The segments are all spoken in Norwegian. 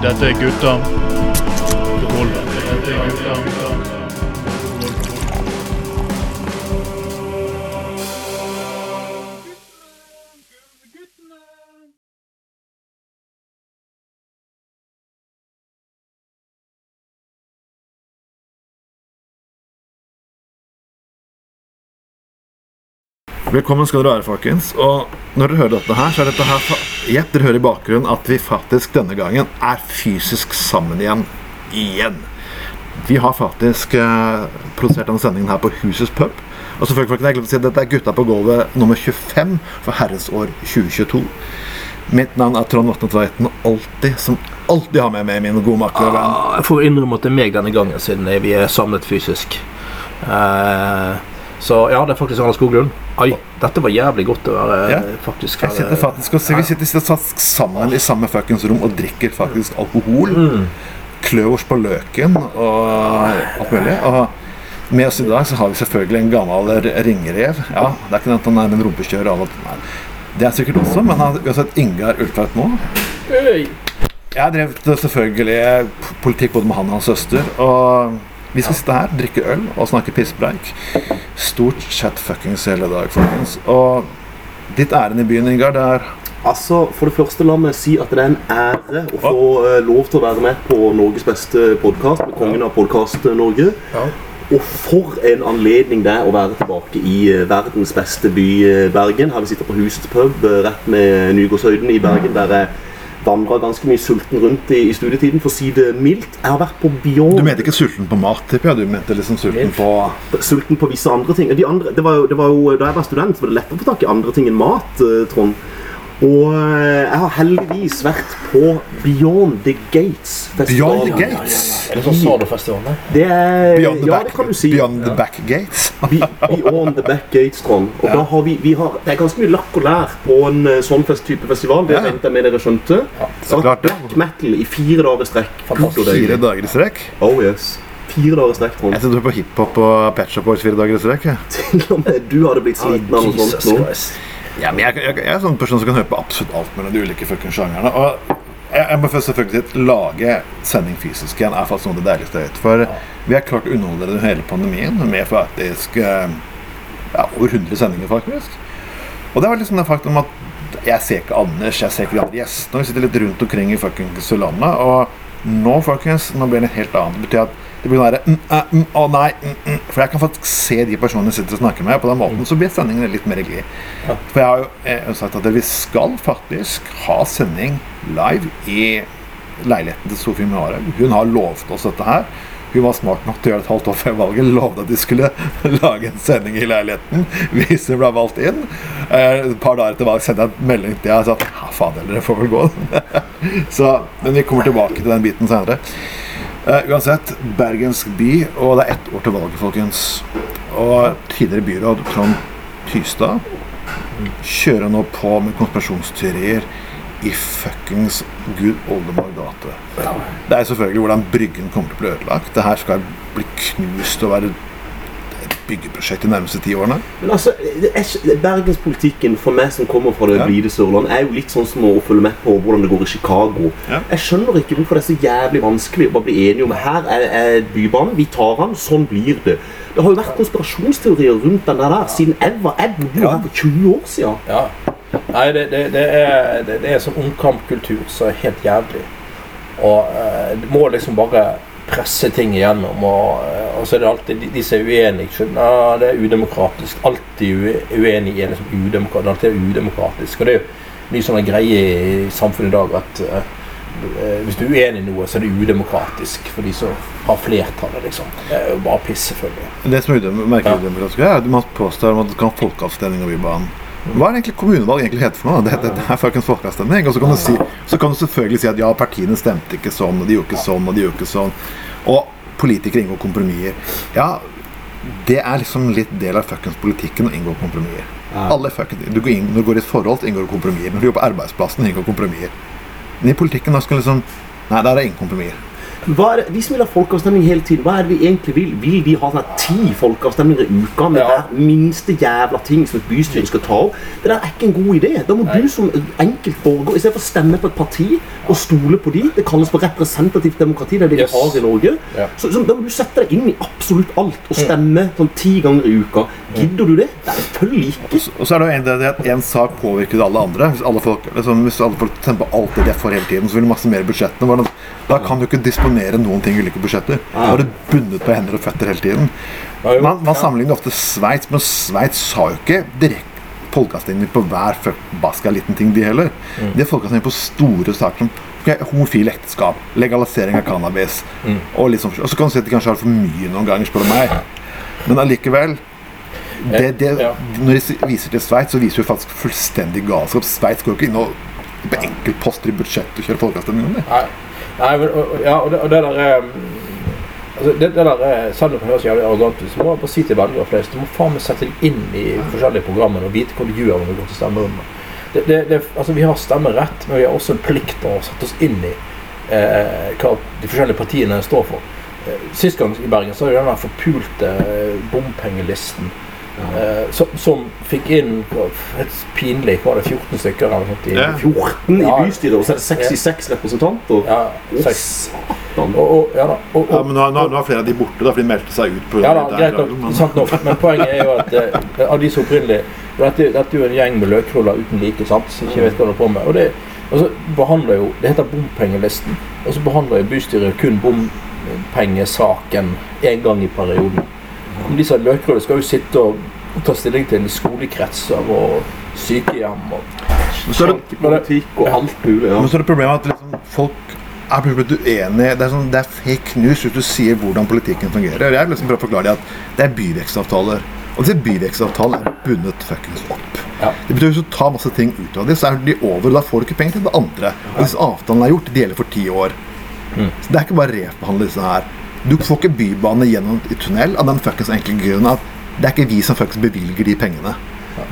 Dette er gutta. Velkommen skal dere være, folkens. Og når dere hører dette her, så er dette her Gjett, dere hører i bakgrunnen at vi faktisk denne gangen er fysisk sammen igjen. Igjen. Vi har faktisk eh, produsert denne sendingen her på Husets pub. Og selvfølgelig folkens, jeg glemte å si at dette er Gutta på gulvet nummer 25 for herrens år 2022. Mitt navn er Trond Vatne Tveiten, alltid, som alltid har med meg min gode makker. Ah, Jeg får innrømme at det er meg denne gangen, siden vi er samlet fysisk. Eh, så ja, det er faktisk Arne Skoglund. Oi, dette var jævlig godt å være Ja. faktisk Jeg sitter faktisk og ser, Vi sitter faktisk sammen i samme fuckings rom og drikker faktisk alkohol. Mm. Kløvers på løken og alt mulig. Og med oss i dag så har vi selvfølgelig en gammel ringrev. Ja, Det er ikke den at han er en rumpekjører. Og alt Nei. Det er sikkert også, men han- vi har sett Ingar Ultveit nå. Jeg har drevet eh, selvfølgelig politikk både med han og hans søster. Og vi skal sitte her, drikke øl og snakke pisspreik. Stort chat fuckings hele dag, folkens. Og ditt ærend i byen, Ingar, det er Altså, For det første, la meg si at det er en ære å få uh, lov til å være med på Norges beste podkast med kongen av Podkast-Norge. Og for en anledning det er å være tilbake i eh, verdens beste by, eh, Bergen. Her vi sitter på Husets pub rett med Nygårdshøyden i Bergen, der jeg vandra ganske mye sulten rundt i, i studietiden, for å si det mildt. Jeg har vært på Bjørn Du mente ikke sulten på mat, tipper jeg? Du mente liksom sulten på sulten på visse andre ting. De andre, det, var jo, det var jo, da jeg var student, så var det lettere å få tak i andre ting enn mat. eh, Trond. Og eh, jeg har heldigvis vært på Beyond the Gates-festivalen. Beyond the Gates. Er det sånn Sardo-festivalen? Det er, Beyond the, ja, back, det kan du si. beyond the back gates. Be- Beyond the Back Gates, Trond. Og da har vi, vi har, det er ganske mye lakk og lær på en eh, sånn fest, type festival. Det Ja. regnet jeg med dere skjønte. Så klart det. Black metal i fire dager i strekk. Fire dager i strekk. Oh yes. Fire dager strekk. Trond. Jeg trodde du var på hiphop og Patch Up Boys fire dager i strekk. Til og med du hadde blitt sliten av noe sånt nå. Ja, men jeg, jeg, jeg er en sånn person som kan høre på absolutt alt mellom de ulike sjangerne. Og jeg, jeg må først selvfølgelig at lage sending fysisk igjen er faktisk noe av det deiligste jeg vet. For vi har klart å underholde dere hele pandemien med faktisk eh, ja, over 100 sendinger, faktisk. Og det var liksom det faktum at jeg ser ikke Anders, jeg ser ikke de andre gjestene. Vi sitter litt rundt omkring i fuckings landet. Og nå, folkens, nå blir det helt annet. Det betyr at det blir sånn derre mm, eh, mm, Å nei. Mm, mm. For jeg kan faktisk se de personene jeg sitter og snakker med. På den måten så blir sendingene litt mer glid. For jeg har jo eh, sagt at vi skal faktisk ha sending live i leiligheten til Sofie Mare. Hun har lovet oss dette her. Hun var smart nok til å gjøre det et halvt år før valget. Lovde at de skulle lage en sending i leiligheten hvis hun ble valgt inn. Eh, Et par dager etter valg sendte jeg en melding til henne og sa at ja, fader, dere får vel gå. Så, men vi kommer tilbake til den biten senere. Eh, uansett, bergensk by, og det er ett år til valget, folkens. Og tidligere byråd Trond Tystad kjører nå på med konspirasjonsteorier i fuckings Gud oldemor gate. Det er selvfølgelig hvordan Bryggen kommer til å bli ødelagt. Det her skal bli knust og være byggeprosjekt de nærmeste ti årene. Men altså, det er, Bergenspolitikken for meg som kommer fra det Ja. blide Sørland, er jo litt sånn som å følge med på hvordan det går i Chicago. Ja. Jeg skjønner ikke hvorfor det er så jævlig vanskelig å bare bli enige om her er, er Bybanen, vi tar den, sånn blir det. Det har jo vært konspirasjonsteorier rundt den der siden jeg var jeg bodde Ja. her for 20 år siden. Ja. Nei, det, det, det, er, det, det er sånn omkampkultur som er helt jævlig. Og eh, du må liksom bare presse ting igjennom. Og, eh, og så er det alltid de, de som er uenige. skjønner, det er udemokratisk. Alltid ue- uenig er liksom udemokratisk. Alt er udemokratisk. Og det er jo mye sånn greie i samfunnet i dag at eh, hvis du er uenig i noe, så er det udemokratisk for de som har flertallet, liksom. Det er jo bare piss, selvfølgelig. Det som er udem- merkelig Ja. udemokratisk, er at man påstår at du kan ha folkeavstemning over Bybanen. Hva er det egentlig kommunevalg egentlig heter for noe? Det, det, det er fuckings folkeavstemning. Og så kan, du si, så kan du selvfølgelig si at ja, partiene stemte ikke sånn, og de gjorde ikke sånn, og de gjorde ikke sånn. Og politikere inngår kompromisser. Ja, det er liksom litt del av fuckings politikken å inngå kompromisser. Alle fucking, du går inn, når du går i et forhold, så inngår du kompromisser. Når du jobber på arbeidsplassen, inngår kompromisser. Men i politikken da skal liksom Nei, der er det ingen kompromisser. Er Vi som vil ha folkeavstemning hele tiden, hva er det vi egentlig vil? Vil vi ha sånn her ti folkeavstemninger i uka med Ja. hver minste jævla ting som et bystyre skal ta opp? Det der er ikke en god idé. Da må Nei. du som enkeltborger, istedenfor å stemme på et parti og stole på de, det kalles for representativt demokrati, det er det Yes. vi har i Norge, Ja. så, så da må du sette deg inn i absolutt alt og stemme sånn ti ganger i uka. Gidder du det? Det er selvfølgelig ikke. Og så er det jo en, del at én sak påvirker alle andre. Hvis alle folk, liksom, hvis alle folk stemmer på alt det de er for hele tiden, så vil de maksimere budsjettene. Da kan du ikke disponere noen ting i ulike budsjetter. Da er du bundet på hender og føtter hele tiden. Man, man sammenligner ofte Sveits, men Sveits har jo ikke direkte folkeavstemning på hver forbaska liten ting, de heller. Mm. De har folkeavstemning på store saker som okay, homofile ekteskap, legalisering av cannabis Mm. og sånn. Og så kan du si at de kanskje har for mye noen ganger, spør du meg. Men allikevel det, det. Når de viser til Sveits, så viser de faktisk fullstendig galskap. Sveits går jo ikke inn og på enkeltposter i budsjettet og kjører folkeavstemning om det. Nei, og, og- ja, og det, og det der er altså det, det der er, om det høres jævlig arrogant ut, så må jeg bare si til velgere flest Du må faen meg sette deg inn i forskjellige programmer og vite hva du gjør når du går til stemmerommet. Det, det, det, altså, vi har stemmerett, men vi har også en plikt til å sette oss inn i eh, hva de forskjellige partiene står for. Eh, Sist gang i Bergen så var det den der forpulte eh, bompengelisten. Eh, som, som fikk inn helt et pinlig var det, 14 stykker eller noe sånt. i Ja. 14 i bystyret, og så er det 66 representanter. Ja, satan. Og, og, ja, da, og, og, Ja, men nå, nå, nå er flere av de borte, da, for de meldte seg ut. På Ja da, det greit der, men- Sant nok. Men poenget er jo at eh, av de som opprinnelig dette, dette er jo en gjeng med løkruller uten like, sant, som ikke vet hva de holder på med. Og det, og så behandler jo, Det heter bompengelisten. Og så behandler jo bystyret kun bompengesaken én gang i perioden. Men disse løkrullene skal jo sitte og ta stilling til skolekretser og sykehjem og Politikk og alt mulig. Ja. men så er det problemet at liksom, folk er plutselig uenige. Det er, sånn, det er fake news hvis du sier hvordan politikken fungerer. Jeg vil liksom prøve å forklare dem at det er byvekstavtaler. Og disse byvekstavtalene er bundet fuckings opp. Ja. Det betyr at Hvis du tar masse ting ut av dem, så er de over, og da får du ikke penger til det andre. Og disse avtalene er gjort, de gjelder for ti år. Så det er ikke bare å reforhandle disse her. Du får ikke bybane gjennom i tunnel av den fuckings enkle grunnen at det er ikke vi som fuckings bevilger de pengene.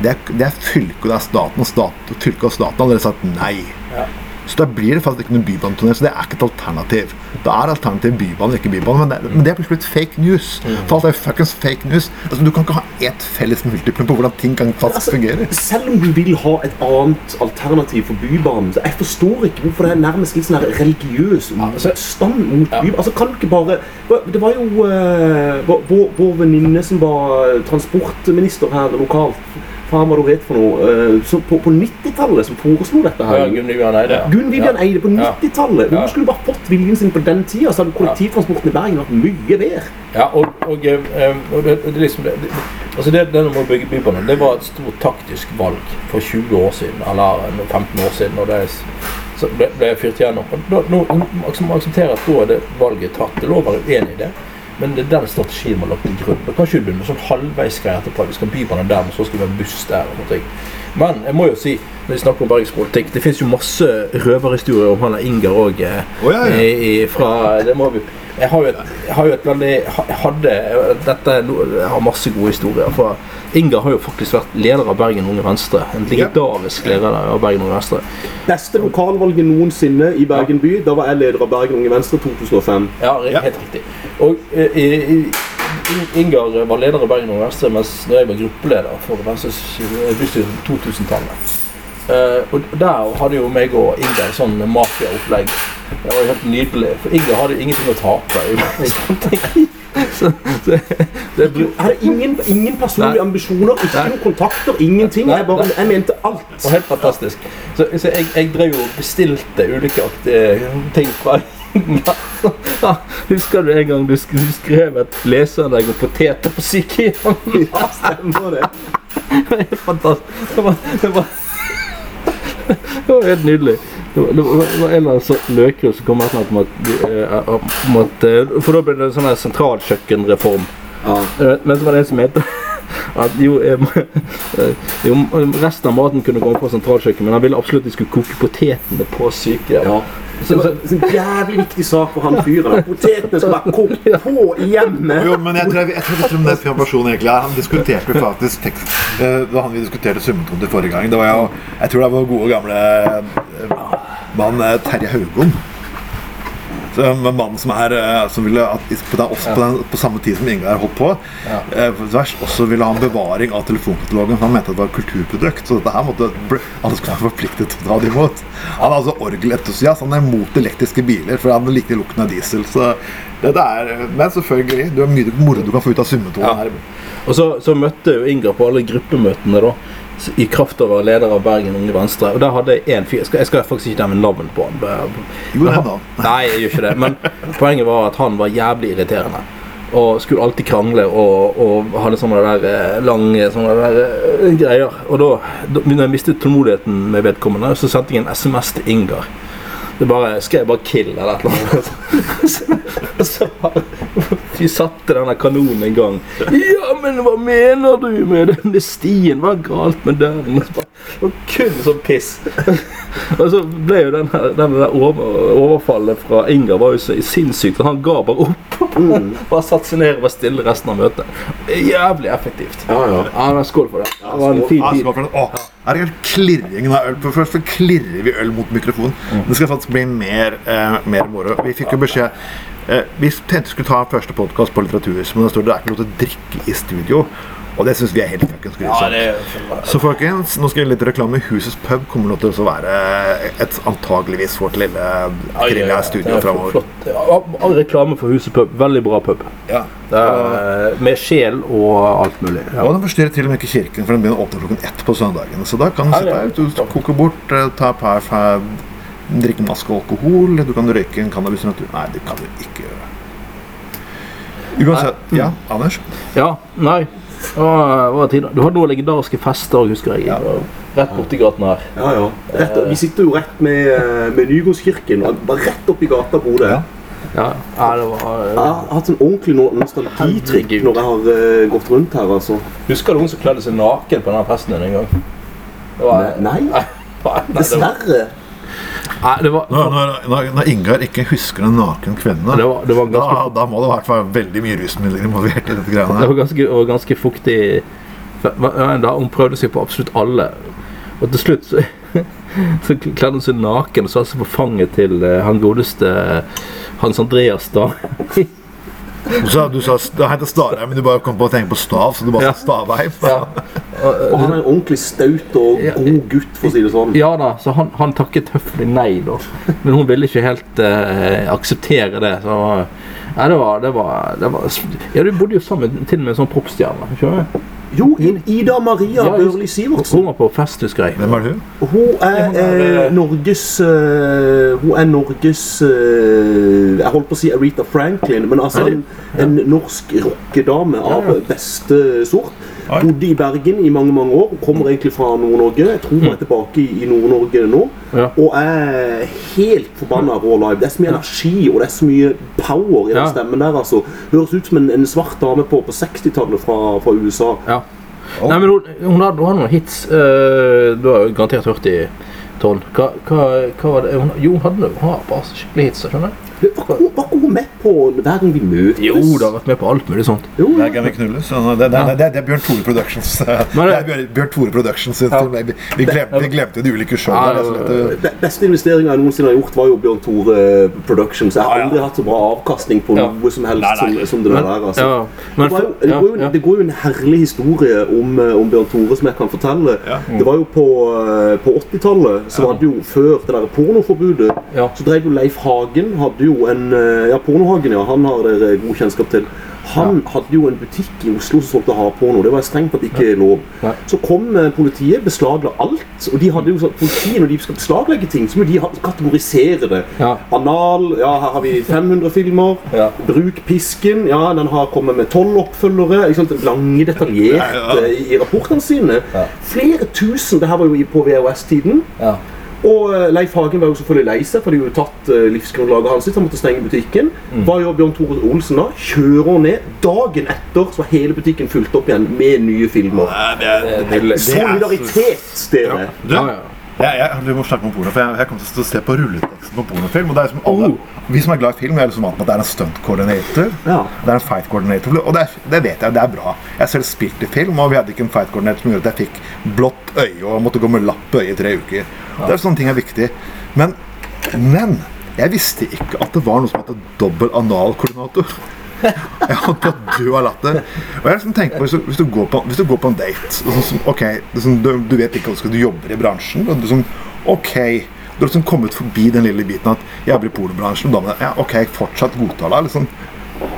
Det er, det er fylket og det er staten, og stat, og fylket og staten har allerede sagt nei. Så da blir det faktisk ikke noen bybanetunnel, så det er ikke et alternativ. Da er alternativ bybane, ikke bybane, men det, men det er plutselig fake news. For alt er fuckings fake news. Altså, du kan ikke ha ett felles multiplum på hvordan ting kan faktisk Altså, fungere. Selv om du vil ha et annet alternativ for Bybanen, så jeg forstår ikke hvorfor det er nærmest litt sånn religiøs altså- motstand mot Bybanen. Altså, kan du ikke bare Det var jo vår, vår- vår venninne som var transportminister her lokalt. Faen hva du het for noe. eh, på, på 90-tallet som foreslo dette her. Ja, Gunn Vivian Eide. Gunn Vivian Eide på 90-tallet. Ja. Hun skulle bare fått viljen sin på den tida, så hadde kollektivtransporten i Bergen vært mye bedre. Ja, og, og, eh, eh, og det, det, liksom det, altså det, det med å bygge Bybanen det var et stort taktisk valg for 20 år siden, eller 15 år siden, og det er så ble, ble fyrt gjennom. Og da, nå aksepterer aksepterer at da er det valget tatt. Det lå bare å være uenig i det, men det er den strategien man har lagt til grunn. Da kan ikke du begynne med sånn halvveisgreier etterpå. Vi skal by på den der, men så skal vi ha en buss der. og noe ting. Men jeg må jo si, når vi snakker om bergenspolitikk, det finnes jo masse røverhistorier om han der Inger òg. Oh, ja, ja. i, i, fra det må vi jeg har jo et, jeg har jo et veldig jeg hadde dette jeg har masse gode historier. For Inger har jo faktisk vært leder av Bergen Unge Venstre. En legendarisk leder av Bergen Unge Venstre. Beste lokalvalget noensinne i Bergen by. Da var jeg leder av Bergen Unge Venstre 2005. Ja, ri- Ja. helt riktig. Og eh, i, i, Inger var leder i Bergen universitet mens jeg var gruppeleder for bystyret på 2000-tallet. Eh, og der hadde jo meg og Inger sånn mafiaopplegg. Det var jo helt nydelig. For Inger hadde ingenting å tape. så, så, det, Jeg hadde ingen, ingen personlige Nei. ambisjoner, ikke noen kontakter, ingenting. Nei, Jeg, bare, jeg mente alt. Det var helt fantastisk. Så, så jeg, jeg drev jo og bestilte ulike ting fra ja, Husker du en gang du, skrev at et leserinnlegg om poteter på sykehjemmet? Ja, stemmer det. Det var fantastisk. Det var, det var, det var helt nydelig. Det var, det var, en eller annen sånn løkrull som kom etter at, eh, om at eh, For da ble det en sånn sentralkjøkkenreform. Ja. Men så var det en som het at jo, eh, jo, resten av maten kunne komme på sentralkjøkken, men han ville absolutt at de skulle koke potetene på sykehjem. Ja. Det Så, var så, en jævlig viktig sak for han fyren. Potetene skal være kokt på i hjemmet. Jo, men jeg tror jeg, jeg tror det er den personen egentlig er Han diskuterte faktisk tekst Det Da han vi diskuterte summetone forrige gang. Det var jo Jeg tror det var gode gamle eh, mann eh, Terje Haugon. Mannen som er eh, Som ville at på, den, også på, den, på samme tid som Ingar holdt på, Ja. eh, tvers, også ville ha en bevaring av telefonkatalogen. For han mente at det var et kulturprodukt. Så dette her måtte alle skulle være forpliktet til å ta det imot. Han er altså orgelentusiast. Han er mot elektriske biler, for han liker lukten av diesel. Så det er Men selvfølgelig, du har mye moro du kan få ut av summetonen Ja. her. Og så, så møtte jo Ingar på alle gruppemøtene da i kraft av å være leder av Bergen Unge Venstre. Og der hadde jeg en fyr Jeg skal, jeg skal faktisk ikke nevne navn på han. Jo, han- Nei, jeg gjør ikke det. Men poenget var at han var jævlig irriterende. Og skulle alltid krangle og, og hadde sånne der eh, lange sånne der eh, greier. Og da, da når jeg mistet tålmodigheten med vedkommende, så sendte jeg en SMS til Ingar. Det bare, Skrev bare 'kill' eller et eller annet. Og så bare Vi satte denne kanonen i gang. Ja, men hva mener du med denne stien? Hva er galt med den? Og så bare- kun sånn piss. Og så ble jo den, her- der over, overfallet fra Inger var jo så sinnssykt. for Han ga bare opp. Bare satte seg ned og var stille resten av møtet. Jævlig effektivt. Ja, ja. Ja, Skål for det. Det var en fin Ja, tid. skål er det klirringen av øl. For først så klirrer vi øl mot mikrofonen. Det skal faktisk bli mer, eh, mer moro. Vi fikk jo beskjed eh, Vi tenkte vi skulle ta første podkast på Litteraturhuset, men det står det er ikke lov til å drikke i studio. Og det syns vi er helt fuckings Ja, grusomt. det er Så folkens, nå skal vi litt reklame. Husets pub kommer nå til å være et antageligvis vårt lille grilla studio framover. Ja, all reklame for Huset pub. Veldig bra pub. Ja. Er, med sjel og alt mulig. Ja. Og den forstyrrer til og med ikke kirken, for den begynner å åpne klokken ett på søndagen. Så da kan du sitte ja. her, du koke bort, eh, ta par fa- drikke maske alkohol, du kan røyke en cannabis rundt Nei, det kan du ikke gjøre. Uansett. Ja, Anders? Ja, nei. Det. Du hadde noen legendariske fester, husker jeg. Ja. Rett borti gaten her. ja, ja. Rett, vi sitter jo rett med, eh, med Nygårdskirken, bare rett oppi gata bor det. Ja. Ja, ja var Jeg har hatt en ordentlig no- nostalgitrikk når jeg har uh, gått rundt her, altså. Husker du hun som kledde seg naken på denne festen din en gang? Det var, Nei, nei, det var, dessverre. Nei, det var, Når, når, når, når Ingar ikke husker en naken kvinne, det var, det var da, ganske da må det i hvert fall veldig mye rusmidler involvert i dette greiene Det var ganske, og ganske fuktig da Hun prøvde seg på absolutt alle. Og til slutt så, så kledde hun seg naken og satte seg på fanget til eh, han godeste Hans Andreas da. Du sa, du sa det heter Starheim, men du bare kom på å tenke på stav, så du bare Ja. sa Stavheim. Ja. Og han er en ordentlig staut og god gutt, for å si det sånn. ja da, så han, han takket høflig nei, da. Men hun ville ikke helt eh, akseptere det. Så Nei, det var, det var, det var Ja, du bodde jo sammen til og med en sånn popstjerne. skjønner du? Jo, Ida Maria Ja, Børli Sivertsen. Hun var på festhusgreier. Hvem er hun? Hun er er, eh, Norges uh, Hun er Norges uh, Jeg holdt på å si Aretha Franklin, men altså en, en norsk rockedame av beste sort. Bodde i Bergen i mange mange år. Kommer egentlig fra Nord-Norge. Jeg tror jeg er tilbake i, Nord-Norge nå. Ja. Og er helt forbanna rå live. Det er så mye energi og det er så mye power i den Ja. stemmen der. altså. Høres ut som en, en svart dame på, på 60-tallet fra, fra USA. Ja. Nei, men hun, hun, hadde, hun har, noen hits. Uh, du har jo garantert hørt i Trond. Hva, hva, hva var det? Hun, jo, hun hadde har bare skikkelig hits. skjønner du? Var ikke hun- med på Hver gang vi møtes? Jo, det har vært med på alt mulig sånt. Jo, Hver gang vi Knulles. så Det, det, det, det, det er Bjørn Tore Productions. Det er Bjørn, Bjørn Tore Productions. ja. Vi, vi, glemte, vi glemte de ulike showene. Ja, Beste investeringa jeg noensinne har gjort, var jo Bjørn Tore Productions. Jeg har aldri hatt så bra avkastning på noe som helst Nei, nei. Som, som det der. altså. ja, men det, var jo, det, går jo, det går jo en herlig historie om, eh, om Bjørn Tore som jeg kan fortelle. Ja. Det var jo på, eh, på 80-tallet, så var det jo før det der pornoforbudet, Ja. så drev jo Leif Hagen hadde jo en eh, Ja, Pornohagen, ja. Han har dere god kjennskap til. Han hadde jo en butikk i Oslo som solgte hardporno. Det var strengt tatt ikke lov. Ja. Så kom eh, politiet, beslagla alt. Og de hadde jo sånn, politiet når de skal beslaglegge ting, så må de kategorisere det. Ja. Anal, ja, her har vi 500 filmer. Ja. Bruk pisken, ja, den har kommet med 12 oppfølgere. Ikke sant? Lange, detaljerte Ja, ja. eh, i, i rapportene sine. Ja. Flere tusen. Det her var jo på VHS-tiden. Ja. Og eh, Leif Hagen var jo selvfølgelig lei seg, for de hadde jo tatt eh, livsgrunnlaget hans. Han måtte stenge butikken. Mm. Hva gjør Bjørn Tore Olsen da? Kjører ned. Dagen etter så var hele butikken fulgt opp igjen med nye filmer. Nei, det det- det- Solidaritet, dere! Ja. Ja, ja. Jeg, jeg, vi må snakke om porno, for jeg, jeg kommer til å se på rulleteksten på pornofilm. Og det er liksom alle, Oh. Vi som er glad i film, er liksom vant med at det er en stunt-koordinator. Ja. Det er en fight-koordinator, og det, er, det vet jeg, det er bra. Jeg selv spilte i film, og vi hadde ikke en fight-koordinator som gjorde at jeg fikk blått øye og måtte gå med lapp på øyet i tre uker. Det er Sånne ting er viktig. Men, men Jeg visste ikke at det var noe som heter dobbel analkoordinator. Jeg holdt på å dø av latter. Og jeg liksom tenker på, hvis du, hvis, du går på, hvis du går på en date og sånn, ok, sånn, du, du vet ikke hva du skal du jobber i bransjen. Og du, sånn, ok, du har liksom kommet forbi den lille biten at jeg jobber i pornobransjen. og damene ja, ok, fortsatt godtar deg. Liksom,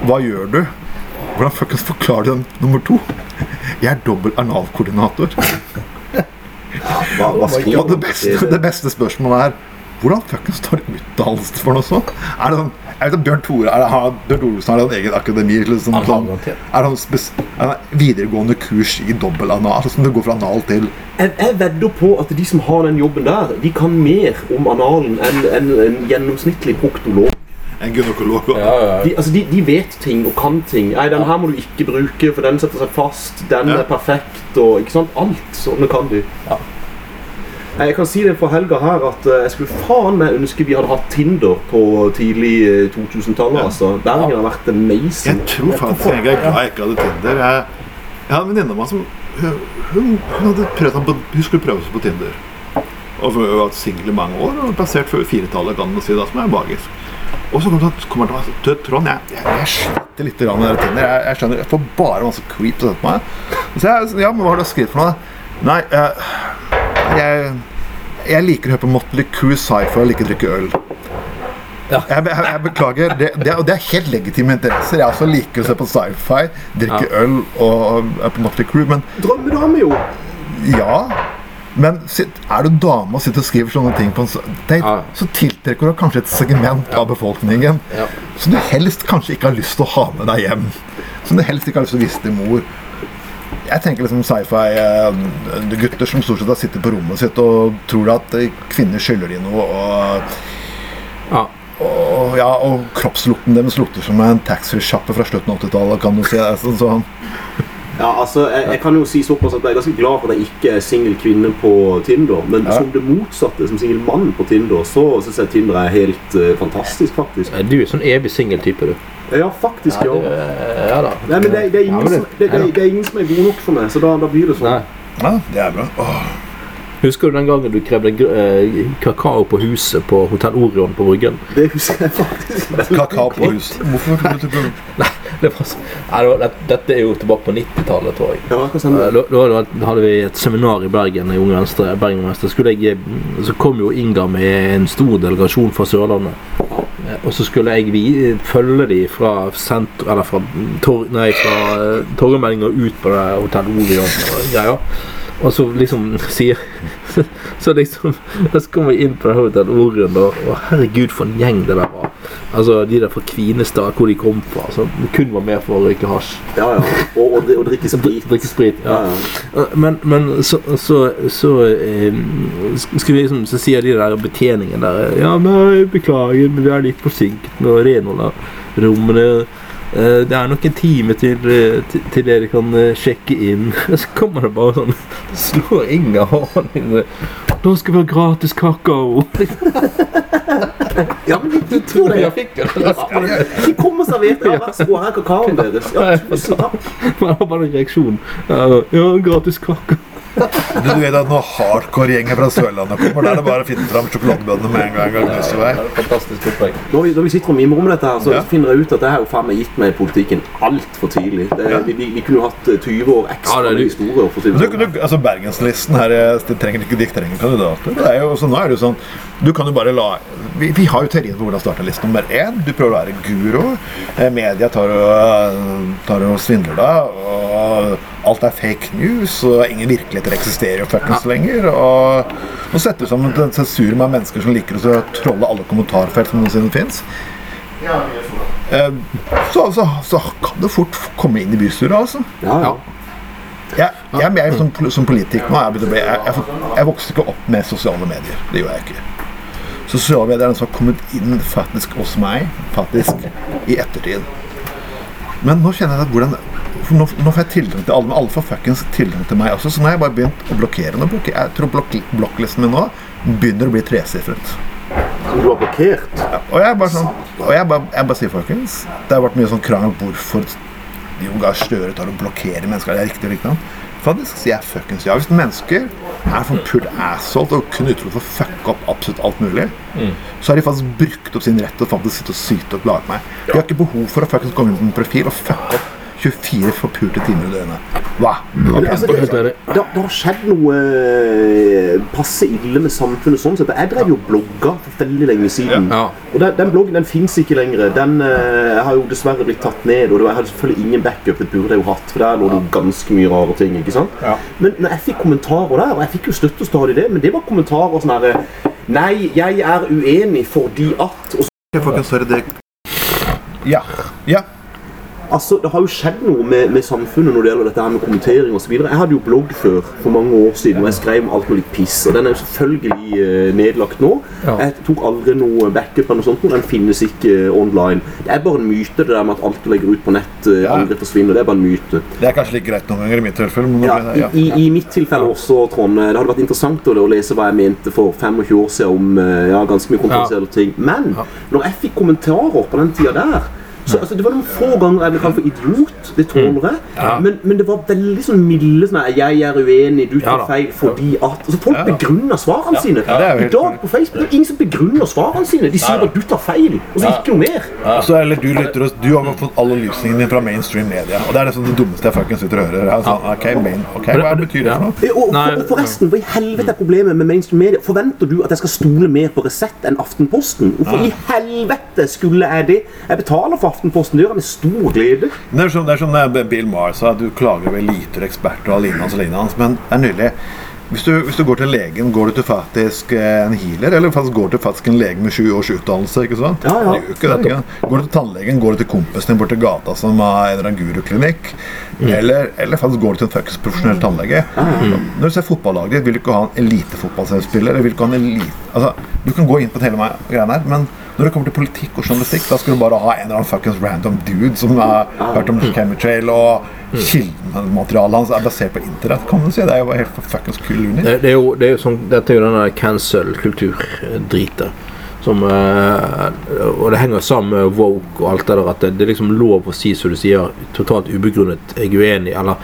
hva gjør du? Hvordan fuckings forklarer du den nummer to? Jeg er dobbel analkoordinator. Og det beste, det beste spørsmålet er hvordan fuckings tar du utdannelse for noe sånt? Er det sånn, jeg vet at Bjørn Tore er, har, Bjørn Thoresen har en egen akademi. Liksom, Han har sånn, er han spes, er videregående kurs i dobbel anal? Sånn du går fra anal til Jeg, jeg vedder på at de som har den jobben der, de kan mer om analen enn en, en gjennomsnittlig proktolog. en gynekolog. Ja, ja. De, altså, de, de vet ting og kan ting. Nei, den her må du ikke bruke, for den setter seg fast. Den Ja. er perfekt, og ikke sant? Alt sånne kan de. Ja. Jeg kan si det for helga her at eh, jeg skulle faen meg ønske vi hadde hatt Tinder på tidlig eh, 2000-tallet. Ja. altså. Bergen har vært amazing. Jeg tror faktisk jeg er glad jeg ikke hadde Tinder. Jeg, jeg hadde en venninne av meg som hun, hun, hadde prøvd på, hun skulle prøve seg på Tinder. Og hun har vært singel i mange år og plassert før firetallet, kan man si, da, som er magisk. Og så kommer han kommer til meg du, Trond, jeg, jeg, jeg sliter litt med det Tinder. Jeg, jeg skjønner, jeg får bare masse creep å sette på meg. Så jeg, ja, men hva har du skrevet for noe? Nei, jeg, jeg, jeg liker å høre på Motley Crue sci-fi og liker å drikke øl. Ja. Jeg, jeg, jeg beklager, det, det, og det er helt legitime interesser. Jeg også liker å se på sci-fi, drikke øl og er på Motley Crue, men Drømmedame, jo! ja. Men sitt, er du dame og sitter og skriver sånne ting, på en, date, det, Ja. så tiltrekker du kanskje et segment av befolkningen Ja. som du helst kanskje ikke har lyst til å ha med deg hjem. Som du helst ikke har lyst til å vise til mor. Jeg tenker liksom sci-fi-gutter som stort sett har sittet på rommet sitt og tror at eh, kvinner skylder de noe. Og, Ja. og, ja, og kroppslukten deres lukter som en taxfree-sjappe fra slutten av 80-tallet. kan du si. Sånn, sånn. Ja, altså, jeg, jeg kan jo si såpass at jeg er ganske glad for at jeg ikke er singel kvinne på Tinder. Men Ja. som det motsatte, som singel mann på Tinder, så syns jeg Tinder er helt uh, fantastisk, faktisk. Du er sånn evig singeltype, du. Ja, faktisk, ja. ja. eh, ja da. Nei, men det, det, er ingen som, det, det, det er ingen som er god nok for meg, så da, da blir det sånn. Nei. Ja, det er bra. Åh. Husker du den gangen du krevde eh, kakao på huset på Hotell Orion på Bryggen? Det husker jeg faktisk. Kakao på huset. Hvorfor Det var, nei, dette er jo tilbake på 90-tallet, tror jeg. Ja, hva sa Eh. Da, da, hadde vi et seminar i Bergen i Unge Venstre. Bergen Venstre. Jeg, mm, så kom jo Inga med en stor delegasjon fra Sørlandet. Eh, Og så skulle jeg vi, følge de fra sentrum Eller fra, tor, nei, fra eh, ut på det Hotell Orion og greier. Og så liksom sier Så, liksom Så kommer vi inn på Hotell Orion, da, og herregud, for en gjeng det der var. Altså de der fra Kvinestad, hvor de kom fra. Som kun var med for å røyke hasj. Ja, ja. Og, og, og drikke sprit. Drikke sprit. Ja, ja. ja. Men, men så, så, så, eh, skal vi liksom, så sier de der betjeningen der Ja, nei, beklager, men vi er litt forsinket med å renholde rommene. Eh, Det er nok en time til, eh, til, til dere kan eh, sjekke inn. Så kommer det bare sånn Slår Inga hånden inn. Da skal vi ha gratis kakao. ja, men de, tror det. Jeg fikk det. De kommer servert. Ja, vær så god, her er kakaoen deres. Ja, tusen takk. Det var bare en reaksjon. Ja, gratis kakao. Du, du vet at når hardcore-gjengen fra Sørlandet kommer, da er det bare å finne fram sjokoladebønnene med en gang. Ja. Fantastisk opplegg. Når vi, når vi sitter og mimrer om dette, her, så Ja. finner jeg ut at det har jo faen meg gitt meg i politikken altfor tidlig. Det, Ja. vi, vi, vi kunne hatt eh, 20 år ekstra Ja, det er med. For Du, du, altså Bergenslisten her eh, de trenger ikke, de trenger kandidater. Det er jo, så nå er det jo sånn Du kan jo bare la Vi, vi har jo teorien på hvordan starte liste Nummer én, du prøver å være guro. Eh, media tar og, tar og svindler deg. Og alt er fake news, og ingen virkeligheter eksisterer jo fuckings lenger. Og nå setter du sammen en sensur med mennesker som liker å trolle alle kommentarfelt som noensinne fins. Eh, så, så, så kan det fort komme inn i bystyret, altså. Ja, ja. Jeg, jeg, er mer som, som politiker nå. Jeg, jeg, jeg vokste ikke opp med sosiale medier. Det gjorde jeg ikke. Sosiale medier er noe som har kommet inn faktisk hos meg faktisk i ettertid. Men nå kjenner jeg at hvordan nå, nå får jeg tilgang til alle, men alle får fuckings tilgang til meg også. Så nå har jeg bare begynt å blokkere. noen blokker, jeg tror blok blokklisten min nå begynner å bli tresifret. Som du har blokkert. Ja, og jeg bare sånn Og jeg bare, jeg bare sier folkens Det har vært mye sånn krangel hvorfor Jon Gahr Støre tar og blokkerer mennesker. Det er riktig og riktig. Faktisk sier jeg fuckings ja. Hvis mennesker er sånn pult asshole og kun utro for å fucke opp absolutt alt mulig, så har de faktisk brukt opp sin rett til å sitte og syte og plage meg. De har ikke behov for å fuckings gå inn på en profil og fucke opp 24 forpulte timer i døgnet. Hva? Okay. altså, det, det, det har skjedd noe eh, passe ille med samfunnet sånn sett. Jeg drev jo og blogga for veldig lenge siden. Ja. Og den, den bloggen den fins ikke lenger. Den eh, har jo dessverre blitt tatt ned. Og det var, jeg hadde selvfølgelig ingen backup, det burde jeg jo hatt, for der lå det jo ganske mye rare ting. ikke sant? Ja. Men når jeg fikk kommentarer der, og jeg fikk jo støtte stadig det, men det var kommentarer sånn herre Nei, jeg er uenig fordi at og så, Ja. Ja. Altså, Det har jo skjedd noe med, med samfunnet når det gjelder dette her med kommentering osv. Jeg hadde jo blogg før, for mange år siden, og jeg skrev om alt mulig piss. Og den er jo selvfølgelig eh, nedlagt nå. Ja. Jeg tok aldri noe backup eller noe sånt, og den finnes ikke eh, online. Det er bare en myte, det der med at alt du legger ut på nett, eh, Ja. aldri forsvinner. Det er bare en myte. Det er kanskje litt greit noen ganger i mitt tilfelle, men Ja, ja. i, i, I mitt tilfelle også, Trond. Det hadde vært interessant å, å lese hva jeg mente for 25 år siden om eh, ja, ganske mye kontroversielle ting. Men når jeg fikk kommentarer på den tida der så, altså, Det var noen få ganger jeg ble kalt for idiot. Det tåler jeg. Ja. Men, men det var veldig sånn milde sånn at 'Jeg er uenig, du tar feil fordi at altså, Folk Ja. begrunner svarene sine. Er I dag på Facebook det er ingen som begrunner svarene sine. De sier at bare 'du tar feil', og så ikke noe mer. Så eller du lytter oss, du har fått alle lysningene din fra mainstream media. Og det er liksom det dummeste jeg fuckings sitter og hører. Jeg er sånn, ok, main, ok, Hva betyr det for noe? Eh, Og, for, og forresten, hva i helvete er problemet med mainstream media? Forventer du at jeg skal stole mer på Resett enn Aftenposten? Hvorfor i helvete skulle jeg det? Jeg betaler for Aftenposten, det gjør jeg med stor glede. Det er som, det er som det Bill Maher sa, du klager over eliter, eksperter og lignende, og lignende. Men det er nydelig. Hvis du, hvis du går til legen, går du til faktisk eh, en healer, eller faktisk går du til faktisk en lege med sju års utdannelse? ikke sant? Ja, ja. Det ikke det, ikke? Går du til tannlegen, går du til kompisen din borti gata som har en eller annen guruklinikk, eller, eller faktisk går du til en fuckings profesjonell tannlege. Når du ser fotballaget ditt, vil du ikke ha en elitefotballspiller, du. Altså, du kan gå inn på hele greiene her, men når det kommer til politikk og journalistikk, da skal du bare ha en eller annen fuckings random dude som har hørt om chemitrail og kildematerialet hans er basert på internett, kan du si. Det er jo helt fuckings kul uni. Det, det, er jo, det er jo sånn, dette er jo denne cancel-kultur-dritet. Som, eh, og det henger sammen med woke og alt det der. At det, det er liksom lov å si, som du sier, totalt ubegrunnet 'jeg uenig', eller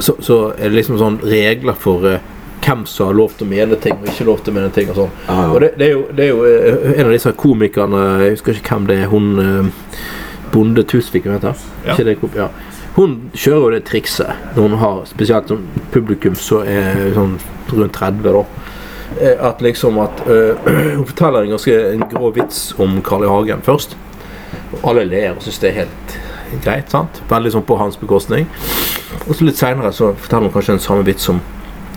så, så er det liksom sånn regler for eh, hvem som har lov til å mene ting og ikke lov til å mene ting. Og sånn. Ah, ja. Og det, det, er jo, det er jo eh, en av disse komikerne Jeg husker ikke hvem det er. Hun eh, Bonde Tusvik, hun heter Ja. Det, ja. Hun kjører jo det trikset når hun har spesielt sånn publikum som er sånn rundt 30, da. Eh, At liksom at øh, Hun forteller en ganske en grå vits om Carl I. Hagen først. Og alle ler og syns det er helt greit. sant? Veldig sånn på hans bekostning. Og så litt seinere så forteller hun kanskje en samme vits som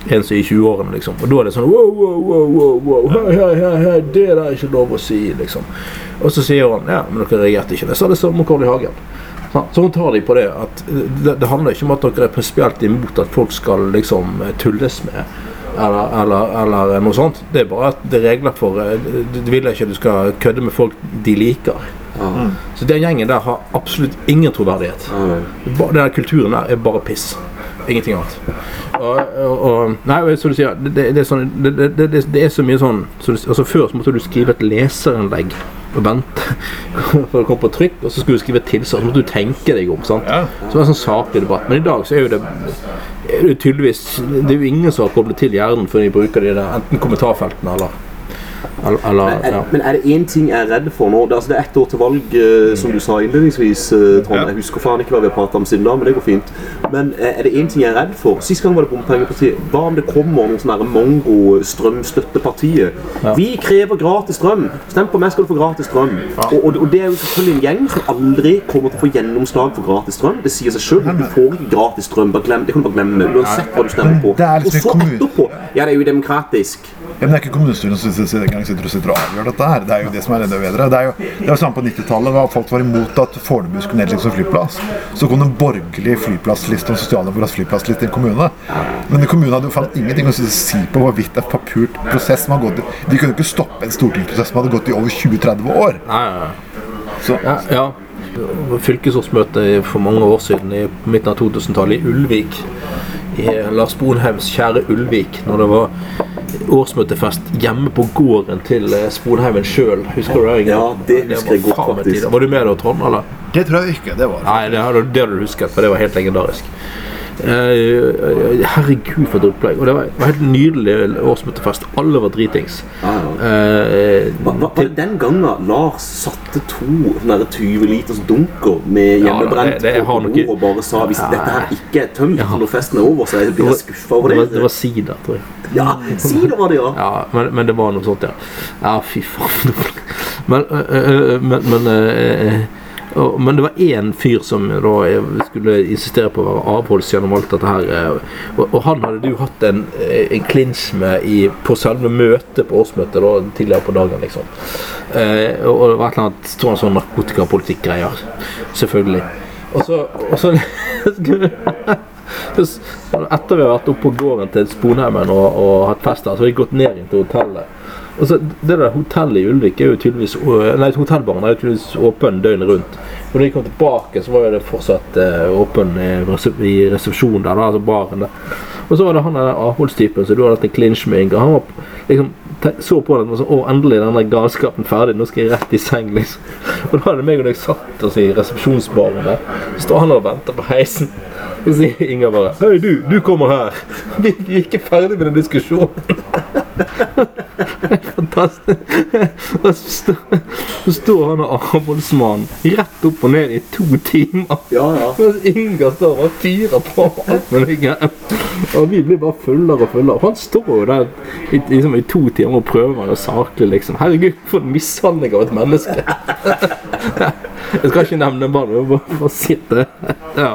en som er i 20-årene, liksom. Og da er det sånn wow, wow, wow, wow, wow. Hei, hei, hei, hei, det der er ikke lov å si, liksom. Og så sier han ja, men dere reagerte ikke. Jeg sa det samme om Carl I. Hagen. Så hun tar de på det at det, det handler ikke om at dere er prinsipielt imot at folk skal liksom tulles med. Eller, eller, eller noe sånt. Det er bare at det er regler for eh, de vil ikke at du skal kødde med folk de liker. Mm. Så den gjengen der har absolutt ingen troverdighet. Mm. Den kulturen der er bare piss. Ingenting annet. Og, og, og Nei, som du sier, det, det, det, er sånn, det, det, det, det er så mye sånn så du, altså Før så måtte du skrive et leserinnlegg og vente for å komme på trykk, og så skulle du skrive et tilsvar. Så måtte du tenke deg om. sant? Så det var en sånn saklig debatt. Men i dag så er jo det er jo tydeligvis Det er jo ingen som har koblet til hjernen før de bruker de der enten kommentarfeltene eller eller, Men, er, ja. men er det én ting jeg er redd for nå? Det, altså, det er ett år til valg, eh, som du sa innledningsvis. eh, Trond. Ja. Jeg husker faen ikke hva vi har pratet om siden da, men det går fint. Men eh, er det én ting jeg er redd for? Sist gang var det Bompengepartiet. Hva om det kommer noen sånne Mongo-strømstøttepartiet? Vi krever gratis strøm! Stem på meg, skal du få gratis strøm. Og, og, og det er jo selvfølgelig en gjeng som aldri kommer til å få gjennomslag for gratis strøm. Det sier seg sjøl. Du får ikke gratis strøm. Bare glem, det kan du bare glemme. Uansett hva du stemmer på. Liksom Og så etterpå Ja, det er jo demokratisk. Ja, men det er ikke kommunestyret som sitter, engang sitter og sitter og avgjør dette her. Det er jo det som er enda bedre. Det er jo det var samme på 90-tallet. da Folk var imot at Fornebu skulle nedlegges som flyplass. Så kom det en borgerlig flyplassliste og sosialdemokratisk flyplassliste i en kommune. Men kommunen hadde jo fant ingenting å si på hvorvidt er papurt prosess som har gått De kunne jo ikke stoppe en stortingsprosess som hadde gått i over 20-30 år. Nei, nei, nei. Så Ja, ja. Fylkesårsmøte for mange år siden, i midten av 2000-tallet, i Ulvik. I Lars Bonheims kjære Ulvik. Når det var årsmøtefest hjemme på gården til eh, Sponheimen sjøl. Husker du det? Ja, det husker jeg godt, faktisk. Var du med da, Trond? eller? det tror jeg ikke. Det var Nei, det hadde, det hadde du husket, for det var helt legendarisk. Eh, herregud, for et opplegg. Og det var, var helt nydelig årsmøtefest. Alle var dritings. Ja, ja. Eh, Hva, hva, var det den gangen Lars satte to 20 liters dunker med hjemmebrent det- det på bordet og bare sa hvis Ja. dette her ikke er tømt Ja. når festen er over, så blir jeg skuffa over det, var, det. det var sider, tror jeg. Ja, Sida var det, ja. Ja, men, men det var noe sånt, ja. Ja, fy faen. Men, men, men, men det var én fyr som da skulle insistere på å være avholds gjennom alt dette her. øh, Og, og han hadde du hatt en, øh, en klinsj med i, på selve møtet på årsmøtet da, tidligere på dagen, liksom. Eh, og, det var et eller annet tror jeg, sånn narkotikapolitikk-greier. Selvfølgelig. Og så, og Så Etter vi har vært oppe på gården til Sponheimen og, og hatt fest der, så har vi gått ned inn til hotellet. Og så Det der hotellet i Ulvik er jo tydeligvis Nei, hotellbaren er jo tydeligvis åpen døgnet rundt. Og da de kom tilbake, så var jo det fortsatt eh, åpen i, resepsjonen der, altså baren der. Og så var det han der avholdstypen som du hadde hatt en clinch med, Inga. Han var liksom så på det og sånn Å, endelig er denne galskapen ferdig. Nå skal jeg rett i seng, liksom. Og da hadde meg og deg satt oss i resepsjonsbaren der. Står han og venter på heisen. Og Så sier Inga bare Hei, du, du kommer her. Vi, vi er ikke ferdig med den diskusjonen. Fantastisk. Og så står, han og avholdsmannen rett opp og ned i to timer. Ja, ja. Mens Inga står og fyrer på alt med det. Og vi blir bare fullere og fullere. Han står jo der i, liksom, i to timer og prøver å saklig, liksom. Herregud, for en mishandling av et menneske. Jeg skal ikke nevne bare, bare sitte ja.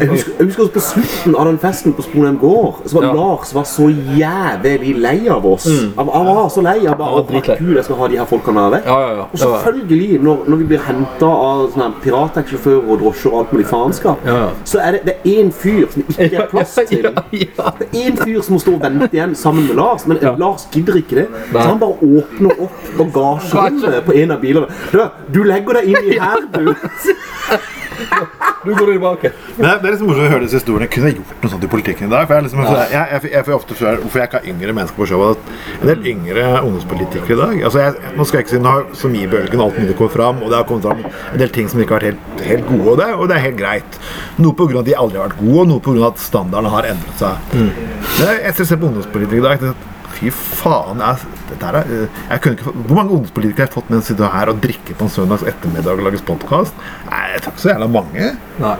Jeg husker, jeg husker også på slutten av den festen på Sponheim gård, så var Ja. Lars var så jævlig lei av oss. Han, han var så lei av bare å. Gud, jeg skal ha de her folkene vekk. Ja, ja, ja. Og selvfølgelig, når, når vi blir henta av sånne pirattaxisjåfører og drosjer og alt mulig faenskap, Ja, ja. så er det, det er én fyr som ikke er plass til. Det er én fyr som må stå og vente igjen sammen med Lars, men. Lars gidder ikke det. Så han bare åpner opp bagasjerommet på en av bilene. Du, du legger deg inn i her, du. Du går tilbake. Det er- det er liksom morsomt å høre disse historiene. Jeg kunne gjort noe sånt i politikken i dag. For jeg, liksom, jeg, jeg, jeg får ofte spørre hvorfor jeg ikke har yngre mennesker på showet. En del yngre ungdomspolitikere i dag altså jeg, Nå skal jeg ikke si nå har Somibølgen og alt mulig kommet fram, og det har kommet fram en del ting som ikke har vært helt, helt gode, og det, og det er helt greit. Noe pga. at de aldri har vært gode, og noe pga. at standardene har endret seg. Men jeg, jeg ser på ungdomspolitikere i dag. jeg at Fy faen. Jeg, dette her, er- jeg kunne ikke, hvor mange ungdomspolitikere har jeg fått med å sitte her og drikke på en søndags ettermiddag og lage podkast? Jeg tror ikke så jævla mange. Nei.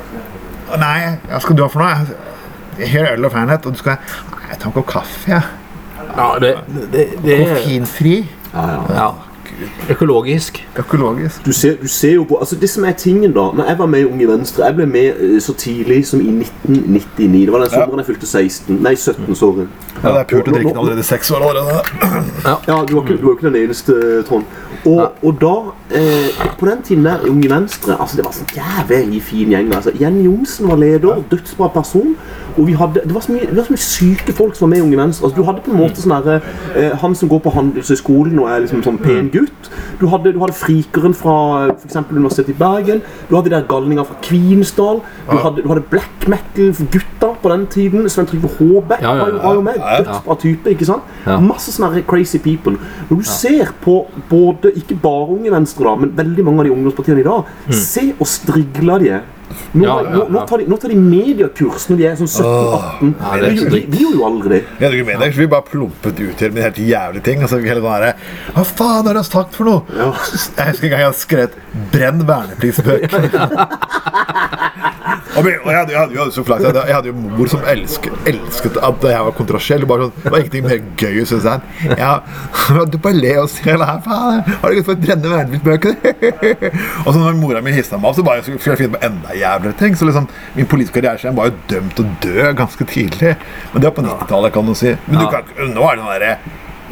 Nei, hva skal du ha for noe? Har øl og fernet, og du skal Nei, Jeg tar en kopp kaffe, jeg. Ja, det, det, det er Koffeinfri. ja. Økologisk. Økologisk. Du ser, du ser jo på, altså Det som er tingen da Når jeg var med i Unge Venstre Jeg ble med eh, så tidlig som i 1999. Det var den sommeren jeg fylte 16. Nei, 17, sorry. Ja, det er pult å drikke allerede i seks år allerede. Ja, du var ikke, du var ikke den eneste, Trond. Og, og da eh, På den tiden der i Unge Venstre altså Det var sånn jævlig fin gjeng. altså Jenny Johnsen var leder, dødsbra person. Og vi hadde, det var så mye, det var så mye syke folk som var med i Unge Venstre. altså Du hadde på en måte sånn derre eh, Han som går på Handelshøyskolen og er liksom sånn pen gutt. Du hadde, du hadde frikeren fra f.eks. Universitetet i Bergen. Du hadde de der galninger fra Kvinesdal. Du hadde, du hadde black metal-gutta på den tiden. Svein Trygve Håbekk Ja, ja, var jo- ja. med. Dødt av type, ikke sant? Ja. Masse sånne crazy people. Når du ser på både, ikke bare Unge Venstre, da, men veldig mange av de ungdomspartiene i dag, se og strigle de. Nå, ja, Ja, ja, nå, tar de, nå tar de mediekurs når de er sånn 17-18. Ja, det er vi, vi, vi gjorde jo aldri det. Jeg tror ikke med deg, vi bare plumpet ut her med helt jævlige ting. Og så hele herre Hva faen har de sagt for noe? Ja. Jeg husker en gang jeg hadde skrevet 'brenn vernepliktsbøker'. og jeg hadde, jeg hadde jo så flaks. Jeg hadde, jeg hadde jo mor som elsket, elsket at jeg var kontrasjell Bare sånn, det var ingenting mer gøy, syns jeg. Ja, du bare le og hele her, faen, Har du gått for å brenne vernepliktsbøkene? og så når mora mi hissa meg opp, så bare skulle jeg finne på enda jævligere ting. Så liksom, min politiske karriere var jo dømt til å dø ganske tidlig. Men det var på 90-tallet, kan du si. Men du kan, nå er det noe derre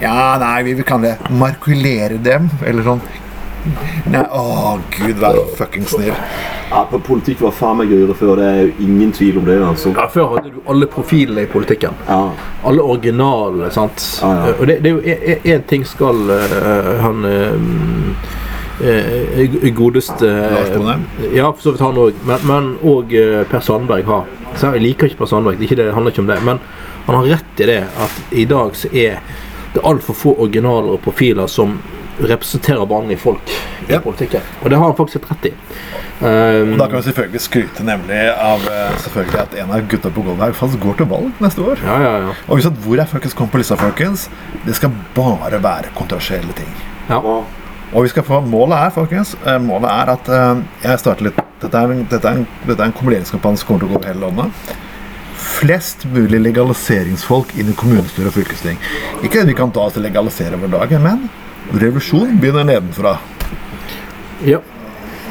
Ja, nei, vi vi kan det markulere dem, eller sånn. Nei, å gud, vær fucking snill. Ja, på Politikk var faen meg gøyere før, det er jo ingen tvil om det. altså. Ja, Før hadde du alle profilene i politikken. Ja. Alle originalene, sant. Ja, ja. Og det, det er jo én ting skal uh, han eh, godeste Lars Sponheim? Ja, for så vidt han òg. Men, og eh, Per Sandberg har. Så jeg liker ikke Per Sandberg, det, er ikke det, det handler ikke om det. Men han har rett i det at i dag så er det altfor få originaler og profiler som representerer vanlige folk i Ja. politikken. Og det har han faktisk et rett i. Um, Og da kan vi selvfølgelig skryte nemlig av eh, selvfølgelig at en av gutta på gulvet her faktisk går til valg neste år. ja, ja, ja. Og hvis at hvor er folkens kommer på lista, folkens? Det skal bare være kontroversielle ting. ja. Og vi skal få, målet er folkens, eh, målet er at eh, jeg starter litt Dette er, en- en, en kombineringskampanje som kommer til å gå over hele landet. Flest mulig legaliseringsfolk inn i kommunestyre og fylkesting. Ikke det vi kan ta oss til å legalisere over dagen, men revolusjon begynner nedenfra. ja.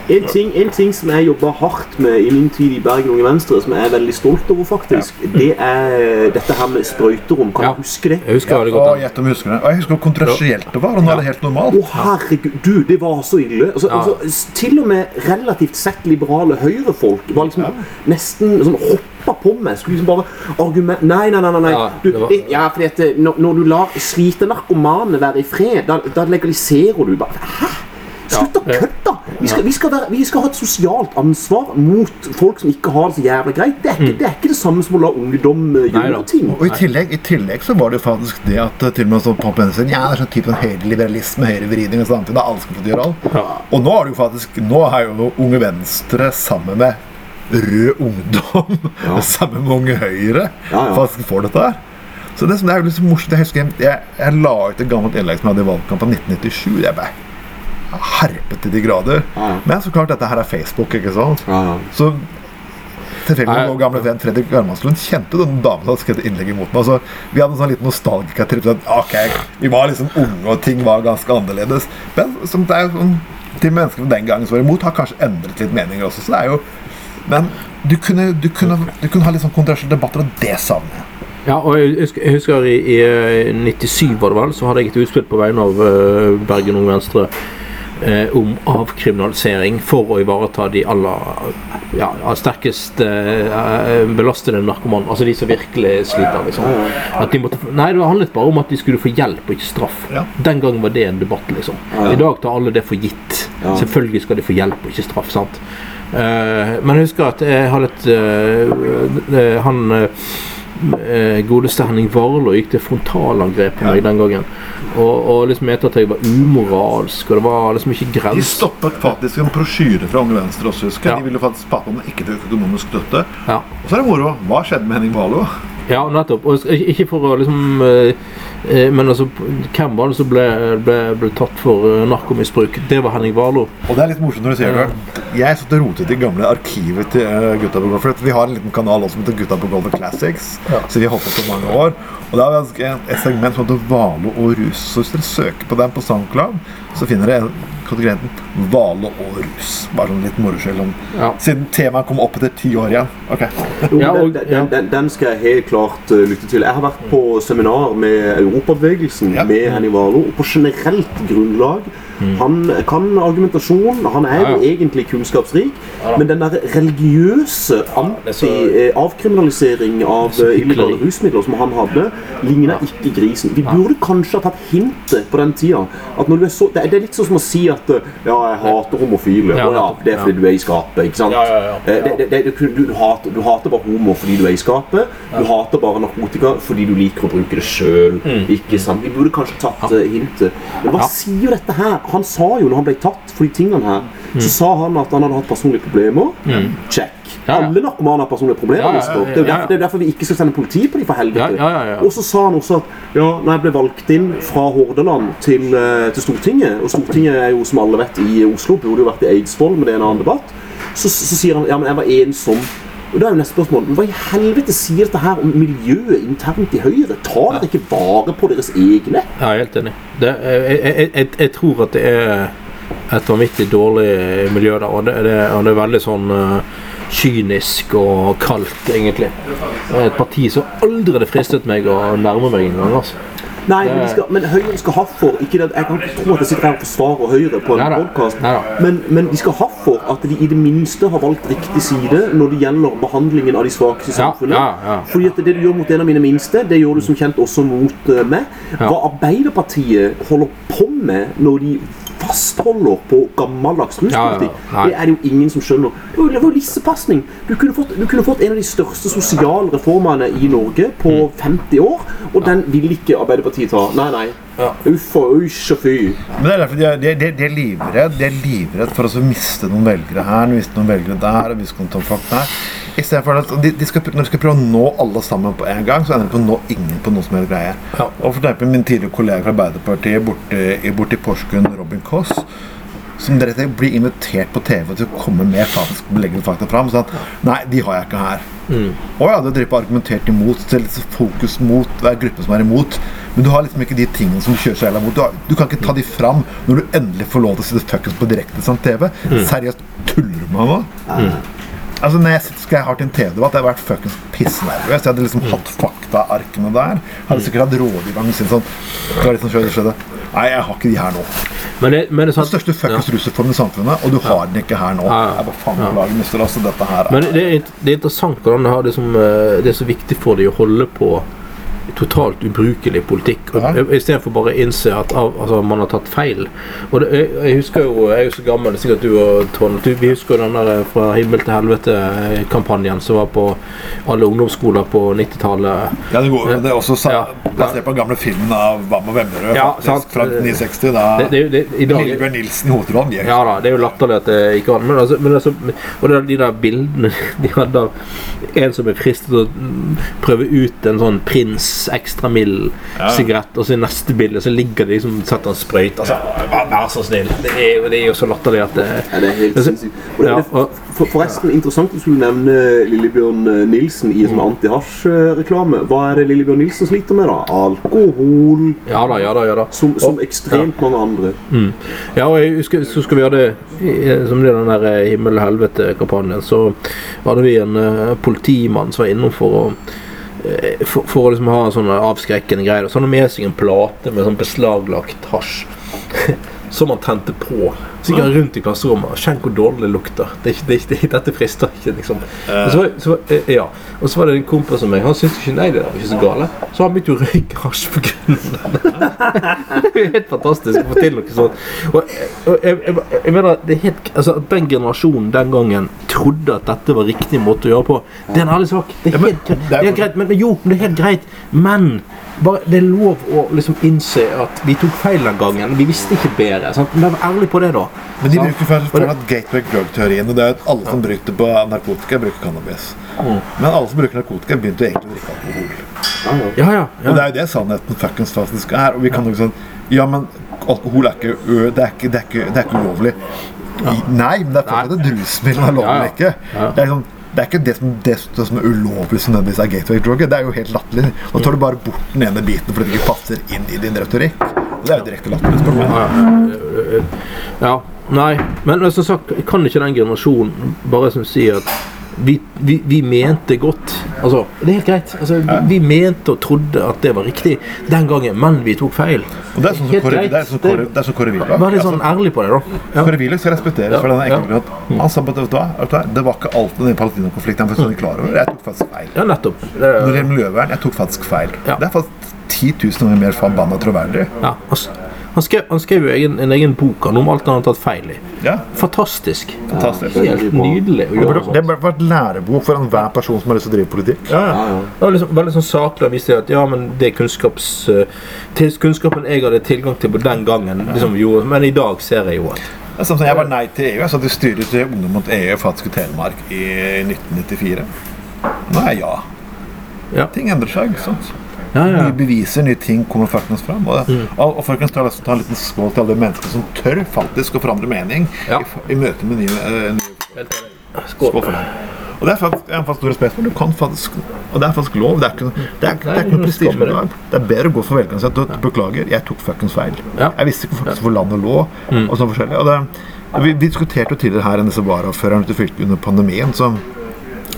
En ting, en ting som jeg jobba hardt med i min tid i Bergen Unge Venstre, som jeg er veldig stolt over, faktisk, det er dette her med sprøyterom. Kan Ja. du huske det? Jeg husker det godt den. gjett om du husker det. Og jeg husker hvor kontroversielt det var, og nå er det helt normalt. Å, herregud, du, det var så ille. Altså, Ja. altså, til og med relativt sett liberale høyrefolk var liksom nesten sånn hoppa på meg. Skulle liksom bare argument... Nei, nei, nei. nei, nei. Ja, Du, det var- det, ja, fordi at eh, når, når du lar slite narkomane være i fred, da, da legaliserer du bare Hæ? Slutt å kødde! Vi skal, vi, skal være, vi skal ha et sosialt ansvar mot folk som ikke har det så jævla greit. Det er ikke det, er ikke det samme som å la ungdom eh, gjøre ting. Og i tillegg, i tillegg så var det jo faktisk det at eh, til og med sånn på venstresiden Ja, det er sånn type høyreliberalisme, høyrevridning og sånt. Da alle skal få gjøre alt. Og nå er det jo faktisk Nå er jo Unge Venstre sammen med Rød Ungdom, Ja. sammen med Unge Høyre, Ja, ja. faktisk får dette her. Så det som er jo litt så morsomt Jeg husker jeg, jeg, la ut et gammelt innlegg som jeg hadde i valgkampen 1997. Jeg ble herpet til de grader. Ja. Men så klart, dette her er Facebook, ikke sant? Ja. Så tilfeldigvis vår gamle venn Fredrik Garmanslund kjente den damen som hadde skrevet innlegg imot meg. Så vi hadde en sånn liten nostalgikertripp. Sånn, ok, vi var liksom unge, og ting var ganske annerledes. Men som det er sånn, de menneskene den gangen som var imot, har kanskje endret litt meninger også. Så det er jo Men du kunne, du kunne, du kunne ha litt sånn kontroversielle debatter, og det savner jeg. Ja, og jeg husker, i, i eh, 97 var det vel, så hadde jeg et utspill på vegne av eh, Bergen Ung Venstre eh, om avkriminalisering for å ivareta de aller ja, sterkest eh, belastede narkomane. Altså de som virkelig sliter. liksom. At de måtte, nei, det handlet bare om at de skulle få hjelp og ikke straff. Ja. Den gangen var det en debatt. liksom. I dag tar alle det for gitt. Selvfølgelig skal de få hjelp og ikke straff. sant? Eh, men jeg husker at jeg hadde et eh, eh, Han eh, godeste Henning Warloe gikk til frontalangrep på meg den gangen. Og, og liksom mente at jeg var umoralsk, og det var liksom ikke De stoppet faktisk en brosjyre fra Unge Venstre også, husker jeg. Ja. De ville faktisk pappe om ikke til økonomisk støtte. Ja. Og så er det moro. Hva skjedde med Henning Warloe? Ja, nettopp. Og ikke for å liksom eh, eh, Men altså, hvem var det som ble, ble, ble tatt for eh, narkomisbruk? Det var Henning Warloe. Og det er litt morsomt når du sier det. Jeg satt og rotet i gamle arkivet til Gutta på Golf. For vi har en liten kanal også som heter Gutta på Golf Classics. Så vi har holdt på så mange år. Og det er vi et segment som heter Valo og rus. Så hvis dere søker på den på SoundCloud, så finner dere kategorien hvale og rus. Bare sånn litt moroskyld. om- Ja. Siden temaet kom opp etter ti år igjen. Ok. Ja, den, og- den, ja. den, den skal jeg helt klart uh, lytte til. Jeg har vært på seminar med Europabevegelsen Ja. med Henny Warloe, og på generelt grunnlag. Han kan argumentasjon, han er jo Mm. Egentlig kunnskapsrik, men den der religiøse er anti-avkriminalisering av er så eh, illegale rusmidler som han hadde, ligner ikke grisen. Vi burde kanskje ha tatt hintet på den tida. At når du er så, det, er, litt sånn som å si at uh, ja, jeg hater homofile. Ja, ja, det er fordi du er i skapet, ikke sant? Eh, Det, det, du, du, hater, du hater bare homo fordi du er i skapet. Du hater bare narkotika fordi du liker å bruke det sjøl. Ikke sant? Vi burde kanskje tatt eh, hintet. Men hva sier sier dette her? Han sa jo når han ble tatt for de tingene her, Mm. så sa han at han hadde hatt personlige problemer. Check. Ja, ja. Alle narkomane har personlige problemer. Ja, Det er derfor, det er derfor vi ikke skal sende politi på dem, for helvete. Og så sa han også at ja, når jeg ble valgt inn fra Hordaland til, eh, til Stortinget, og Stortinget er jo som alle vet i Oslo, burde jo vært i Eidsvoll, men det er en annen debatt, så, så sier han ja, men jeg var ensom. Og da er jo neste spørsmål, Hva i helvete sier dette her om miljøet internt i Høyre? Tar dere ikke vare på deres egne? Ja, jeg er helt enig. Det, jeg, jeg, jeg, jeg tror at det er et vanvittig dårlig miljø der, og det, det, og det er veldig sånn uh, kynisk og kaldt, egentlig. Et parti som aldri hadde fristet meg å nærme meg engang. Altså. Nei, men, de skal, men Høyre skal ha for ikke det, Jeg kan ikke tro at jeg sitter her og forsvarer Høyre på en Neida, podcast, men, men de skal ha for at de i det minste har valgt riktig side når det gjelder behandlingen av de svakeste i samfunnet. ja, ja. Fordi at det du gjør mot en av mine minste, det gjør du som kjent også mot uh, meg. Hva Arbeiderpartiet holder på med når de fastholder på gammeldags ruspolitikk. Ja, ja, ja. Det er det jo ingen som skjønner. Det var- Det var lissepasning. Du kunne, fått, du kunne fått en av de største sosiale reformene i Norge på Mm. 50 år, og den vil ikke Arbeiderpartiet ta. Nei, nei. Ja. Uff og usj og fy. Men det er derfor de er, de, de, de er livredd De er livredd for å miste noen velgere her, miste noen velgere der, og miste noen folk der. I stedet for at de, de skal, Når de skal prøve å nå alle sammen på en gang, så ender de på å nå ingen på noe som helst greie. Ja. Og for eksempel min tidligere kollega fra Arbeiderpartiet borte, i- borte i Porsgrunn, Robin Koss, som deretter blir invitert på TV til å komme med faktisk beleggende fakta fram. Sånn at nei, de har jeg ikke her. Og ja, du har drevet argumentert imot, så fokus mot hver gruppe som er imot. Men du har liksom ikke de tingene som du kjører så jævla mot. Du, har, du kan ikke ta de fram når du endelig får lov til å sitte fuckings på direktesendt TV. Seriøst, tuller du med meg nå? Altså, når jeg sitter, skal jeg ha til en TV-debatt, jeg har vært fuckings pissnervøs. Jeg hadde liksom hatt faktaarkene der. Hadde sikkert hatt rådgiveren sin sånn det var litt sånn skjønne, skjønne. Nei, jeg har ikke de her nå. Men det, men det er Den største fuckings rusreformen i samfunnet, og du har den ikke her nå. Ja, ja. Jeg bare faen beklager, mister. Altså, dette her Men det er, det er interessant hvordan det, har det, som, eh, det er så viktig for dem å holde på totalt ubrukelig politikk. Ja. Istedenfor bare å innse at altså, man har tatt feil. Og det, jeg, jeg husker jo, jeg er jo så gammel, er sikkert du og Trond du, Vi husker den der Fra himmel til helvete-kampanjen som var på alle ungdomsskoler på 90-tallet. Ja, det, går, det er også sa- Ja. basert på den gamle filmen av Bam og Vemmerød Ja, faktisk, fra 1969. Da Det, det, det, i dag, Lillebjørn Nilsen hovedrollen. Ja da, det er jo latterlig at det ikke var men, altså, men altså, Og det er de der bildene De hadde av en som er fristet til å prøve ut en sånn Prins ekstra mild Ja. sigarett, og så i neste bilde så ligger de liksom setter en sprøyte. Altså, vær, vær så snill. Det er, jo- det er jo så latterlig at det Ja, det er helt Altså, sinnssykt. Og det, ja, for, forresten, interessant du skulle nevne Lillebjørn eh, Nilsen i en sånn antihasj-reklame. Hva er det Lillebjørn Nilsen sliter med, da? Alkohol, Ja da, ja da. ja da som, som ekstremt mange andre. Ja, og jeg husker så skal vi ha det Som det er den der eh, himmel-helvete-kampanjen, så hadde vi en uh, politimann som var innom for å eh, for, for å liksom ha sånne avskrekkende greier. Så hadde han med seg en plate med sånn beslaglagt hasj. Som han tente på. Så gikk han rundt i klasserommet. Kjenn hvor dårlig det lukter. Det, det, det, dette frister ikke, liksom. Og så, så, eh, ja. og så var det en kompis av meg. Han syntes ikke nei, det var ikke så gale. Så han begynte å røyke hasj på grunn av det. Er helt fantastisk å få til noe sånt. Og, og jeg, jeg, jeg mener det er helt, altså, At den generasjonen den gangen trodde at dette var riktig måte å gjøre på, det er en ærlig sak. Det er helt, det er- helt greit, men, men jo, det er helt greit. Men bare, det er lov å liksom innse at vi tok feil den gangen. Vi visste ikke bedre. Sant? Men vær ærlig på det, da. Men de bruker først for at gateway drug-teorien. Og det er at alle som brukte på narkotika, bruker cannabis. Men alle som bruker narkotika, begynte egentlig å drikke alkohol. Ja, ja. Ja. Og det er jo det sannheten fuckings faktisk er. Og vi kan jo sånn Ja, men alkohol er ikke det er ikke, det er ikke, det er ikke ulovlig. I, nei, men det er fortsatt et rusmiddel. Det er lovlig ikke. Det er, sånn, det er ikke det som, det, som er ulovlig som nødvendigvis er gateway-droget. Det er jo helt latterlig. Nå tar du bare bort den ene biten fordi det ikke passer inn i din retorikk. Det er jo direkte latterlig, spør ja. Nei, men som sagt, kan ikke den generasjonen bare som sier at vi, vi, vi mente godt. Altså, det er helt greit. Altså, vi, vi mente og trodde at det var riktig den gangen, men vi tok feil. Og det er sånn som Kåre, er sånn sånn Willoch. Vær litt sånn Altså, ærlig på det, da. Ja. Kåre Willoch skal respekteres for den Ja, enkle grunn han sa at vet du hva, det var ikke alt den Palestina-konflikten jeg var klar over. Jeg tok faktisk feil. ja, nettopp. Det, Når det gjelder miljøvern, jeg tok faktisk feil. Ja. Det er faktisk 10 000 ganger mer forbanna troverdig. ja, altså, han skrev, han skrev jo egen, en egen bok han om alt han har tatt feil i. Ja, Fantastisk. fantastisk. Helt nydelig å gjøre Det burde vært lærebok for enhver person som har lyst til å drive politikk. Ja, ja. Det var liksom, veldig sånn saklig å vise at ja, men det kunnskaps, eh, til kunnskapen jeg hadde tilgang til på den gangen, liksom, gjorde, men i dag ser jeg jo at Det er sånn som Jeg var nei til EU. Jeg satt i styret til Ungdom mot EU i Telemark i 1994. Nå er jeg ja. Ja. Ting endrer seg. ikke sant? Ja, ja. Nye beviser, nye ting kommer faktisk fram. Og, og, og folkens, ta, ta en liten skål til alle de mennesker som tør faktisk å forandre mening Ja. i, i møte med nye, uh, nye Skål. Skål for deg. Og det er faktisk, jeg har stor respekt for. Du kan faktisk, og det er faktisk lov. Det er ikke, det er, det er ikke noe prestisje skam med med det. Er bedre å gå for velgerne og si at beklager, jeg tok fuckings feil. Jeg visste ikke faktisk hvor landet lå. og sånn forskjellig. Og det, vi, vi diskuterte jo tidligere her enn disse varaordførerne til fylket under pandemien. Så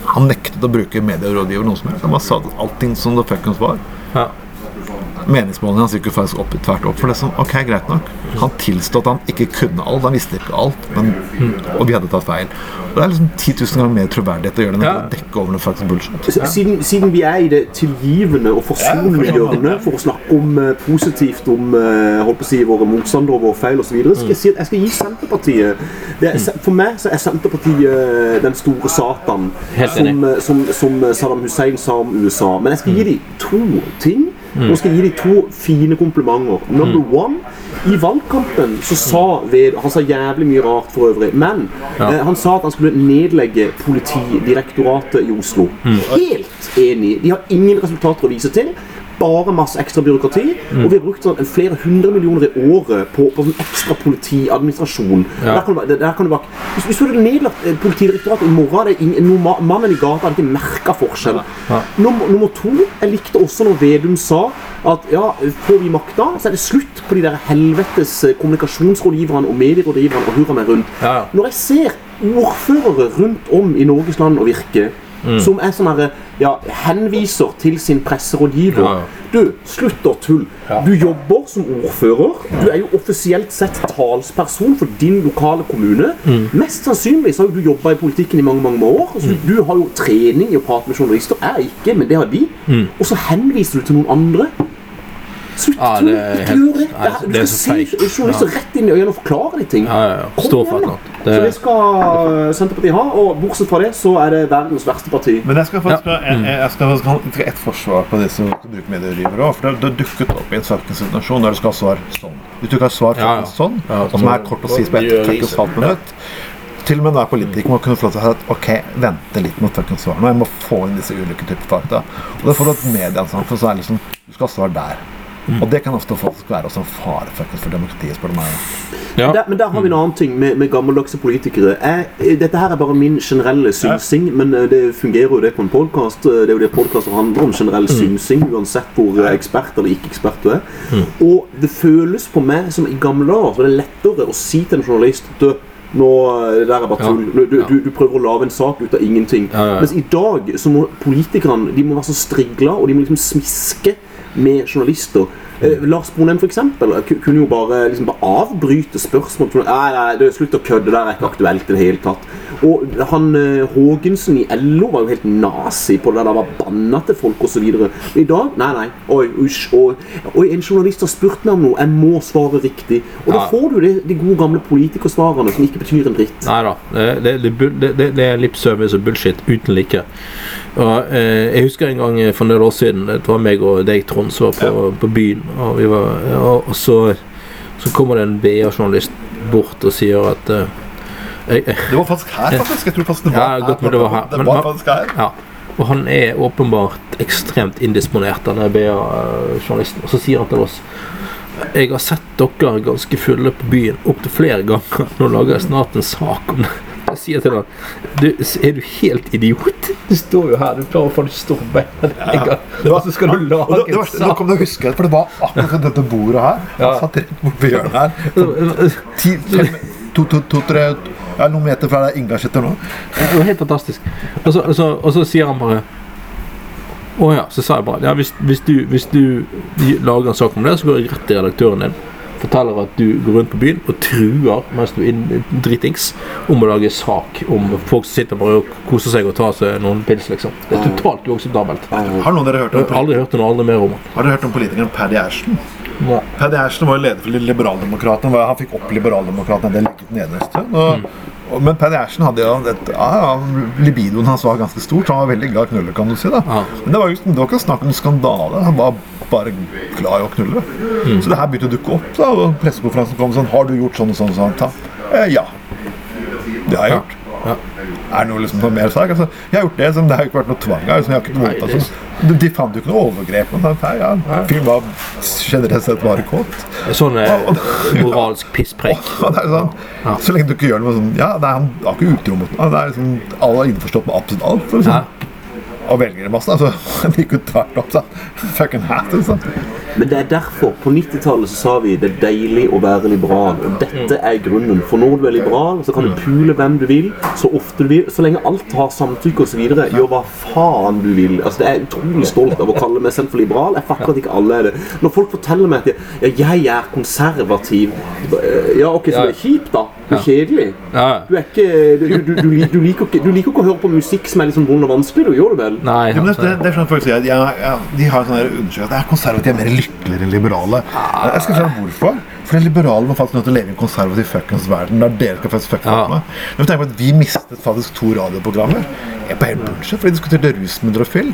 han nektet å bruke medierådgiver noe som helst. Han bare sa allting som det fuckings var. Ja. Meningsmålingene hans gikk jo faktisk opp tvert opp. For det som, ok, greit nok Han tilstod at han ikke kunne alt, han visste ikke alt, men, og vi hadde tatt feil. Og Det er liksom 10 000 ganger mer troverdighet å gjøre det enn Ja. å dekke over noe faktisk bullshit. Siden, siden vi er i det tilgivende og forsonende hjørnet for å snakke om uh, positivt om uh, holdt på å si, våre motstandere og våre feil osv., skal jeg si at jeg skal gi Senterpartiet det er, For meg så er Senterpartiet eh, den store Satan som, som, som Saddam Hussein sa om USA. Men jeg skal gi dem to ting. Nå skal jeg gi deg to fine komplimenter. Number one i valgkampen så sa ved, Han sa jævlig mye rart for øvrig, men Ja. eh, han sa at han skulle nedlegge Politidirektoratet i Oslo. Helt enig. De har ingen resultater å vise til. Bare masse ekstra byråkrati. Og vi har brukt sånn flere hundre millioner i året på, på sånn ekstra politiadministrasjon. Ja. Der kan du, der kan du bare, hvis, hvis du hadde nedlagt eh, Politidirektoratet i morgen, hadde ingen, no, mannen i gata hadde ikke merka forskjell. Ja. Nummer, nummer to Jeg likte også når Vedum sa at ja, får vi makta, så er det slutt på de der helvetes eh, kommunikasjonsrådgiverne og medierådgiverne og hurra meg rundt. Ja. Når jeg ser ordførere rundt om i Norges land og virke som er sånn herre ja, henviser til sin presserådgiver Ja, ja. Du, slutt å tulle. Du jobber som ordfører. Du er jo offisielt sett talsperson for din lokale kommune. Mest sannsynlig så har du jobba i politikken i mange mange år. Altså, du, du har jo trening i å prate med journalister. Jeg ikke, men det har de. Og så henviser du til noen andre. Ja, er gjør det. Det er- Du skal så feigt. se journalister rett inn i øynene og forklare de ting. Ja, ja, ja. Kom Stå for noe. Det... Så det Det, skal Senterpartiet ha, og bortsett fra det så er det verdens verste parti. Men jeg skal faktisk Ja. jeg, jeg, jeg skal ha ett forsvar på det som bruker medierådgivere òg. For det har dukket opp i en sakens situasjon der du skal ha svar sånn. Hvis du ikke har svar Ja, ja. sånn, og som er kort og sies på ett research. halvt minutt Til og med da politikere er politiker, må kunne få lov til å si at ok, vente litt med fuckings svarene. Jeg må få inn disse ulike typer fakta. Og det får du et mediesamfunn som er liksom Du skal ha svar der. Mm. Og det kan ofte faktisk være også en fare faktisk, for demokratiet, spør du meg. ja. Der, men der har vi en annen ting med, med gammeldagse politikere. Jeg, dette her er bare min generelle synsing, men eh, det fungerer jo det på en podkast. Det er jo det podkaster handler om, generell synsing, uansett hvor eh, ekspert eller ikke ekspert du er. Og det føles på meg som i gamle dager så var det lettere å si til en journalist Du, nå, eh, det der er bare Ja. tull. Du, du, du, du prøver å lage en sak ut av ingenting. Ja, ja, ja. Mens i dag så må politikerne de må være så strigla, og de må liksom smiske med journalister. Eh, Lars Bonheim for eksempel, kunne jo bare, liksom bare avbryte spørsmål. Nei, nei, det er slutt å kødde, det er ikke aktuelt i det hele tatt. Og han eh, Haagensen i LO var jo helt nazi på det der, var banna til folk osv. I dag nei, nei. Oi, usj. Og en journalist har spurt meg om noe, jeg må svare riktig. Og da får du det, de gode gamle politikersvarene som ikke betyr en dritt. Nei da. Det, det, det, det, det, det er lip service og bullshit uten like. Og, eh, jeg husker en gang eh, for noen år siden Det var meg og deg, Trond, som var på, på byen. Og, vi var, og, og så, så kommer det en BA-journalist bort og sier at eh, jeg, jeg, Det var faktisk her, faktisk. Jeg tror faktisk det var Ja, godt, her, det var her. Det var faktisk her. Ja. Og han er åpenbart ekstremt indisponert, denne BA-journalisten. Og så sier han til oss Jeg har sett dere ganske fulle på byen opptil flere ganger. Nå lager jeg snart en sak om det. Jeg sier til ham du, Er du helt idiot? Du står jo her, du klarer faen ikke stå på beina dine. Og så skal du lage en sak. nå kom det å huske for det var akkurat dette bordet her. Han satt rett borti hjørnet her. Ti, fem, to, to, to, tre ja, Noen meter fra der Ingar sitter nå. Det var helt fantastisk. Og så, og så, og så sier han bare Å ja. Så sa jeg bare ja, hvis, hvis, du, hvis du lager en sak om det, så går jeg rett til redaktøren din. Forteller at du går rundt på byen og truer mens du er dritings om å lage sak om folk som sitter bare og koser seg og tar seg noen pils, liksom. Det er totalt uakseptabelt. Har noen av dere hørt om, har aldri hørt noe aldri mer om han. har dere hørt om politikeren Paddy Ashton? Paddy Ashton var jo leder for Liberaldemokratene. Han fikk opp Liberaldemokratene Det del nederst. og, men Paddy Ashton hadde jo et, ja, Libidoen hans var ganske stor, så han var veldig glad i å knulle, kan du si. da Ja. Men det var jo det var ikke snakk om skandale. Han var bare glad i å knulle. Mm. Så det her begynte å dukke opp. da Og pressekonferansen kom sånn Har du gjort sånn og sånn? sånn? Eh, ja. Det har jeg gjort. Ja. Er det noe liksom noe mer sak? Altså, jeg har gjort det, så det har ikke vært noe tvang. Liksom, jeg har ikke noe voldtatt, det- sånn. de, de fant jo ikke noe overgrep. Men, nei, ja, Fyren var generelt sett bare kåt. Sånn eh, moralsk pisspreik. Sånn, Så lenge du ikke gjør noe sånn Ja, det er, han var ikke utro mot noe. Det er liksom, alle er innforstått med absolutt alt. Liksom. Ja. Liksom, og velgermassen. Altså, de gikk jo tvert opp, sånn. Fucking hat, liksom. Men det er derfor, på 90-tallet så sa vi det er deilig å være liberal. Og dette er grunnen. For når du er liberal, så kan du pule hvem du vil, så ofte du vil. Så lenge alt har samtykke osv. Gjør hva faen du vil. Altså, det er utrolig stolt av å kalle meg selv for liberal. Jeg fatter at ikke alle er det. Når folk forteller meg at ja, jeg er konservativ Ja, ok, så det er kjipt, da. Det er kjedelig. Du, er ikke, du, du, du, du, liker ikke, du liker ikke å høre på musikk som er litt sånn vond og vanskelig, du gjør det vel? Nei, Ja, men det, altså, det, det er sånn folk sier at ja, ja, De har sånn der undersøkelser at det er konservative er mer lykkeligere enn liberale. Jeg skal si hvorfor. For liberale må faktisk nødt til å leve i en konservativ fuckings verden. Der dere skal faktisk fucke Ja. med. Vi tenker på at Vi mistet faktisk to radioprogrammer. Er på helt bullshit, for de diskuterte rusmidler og fyll.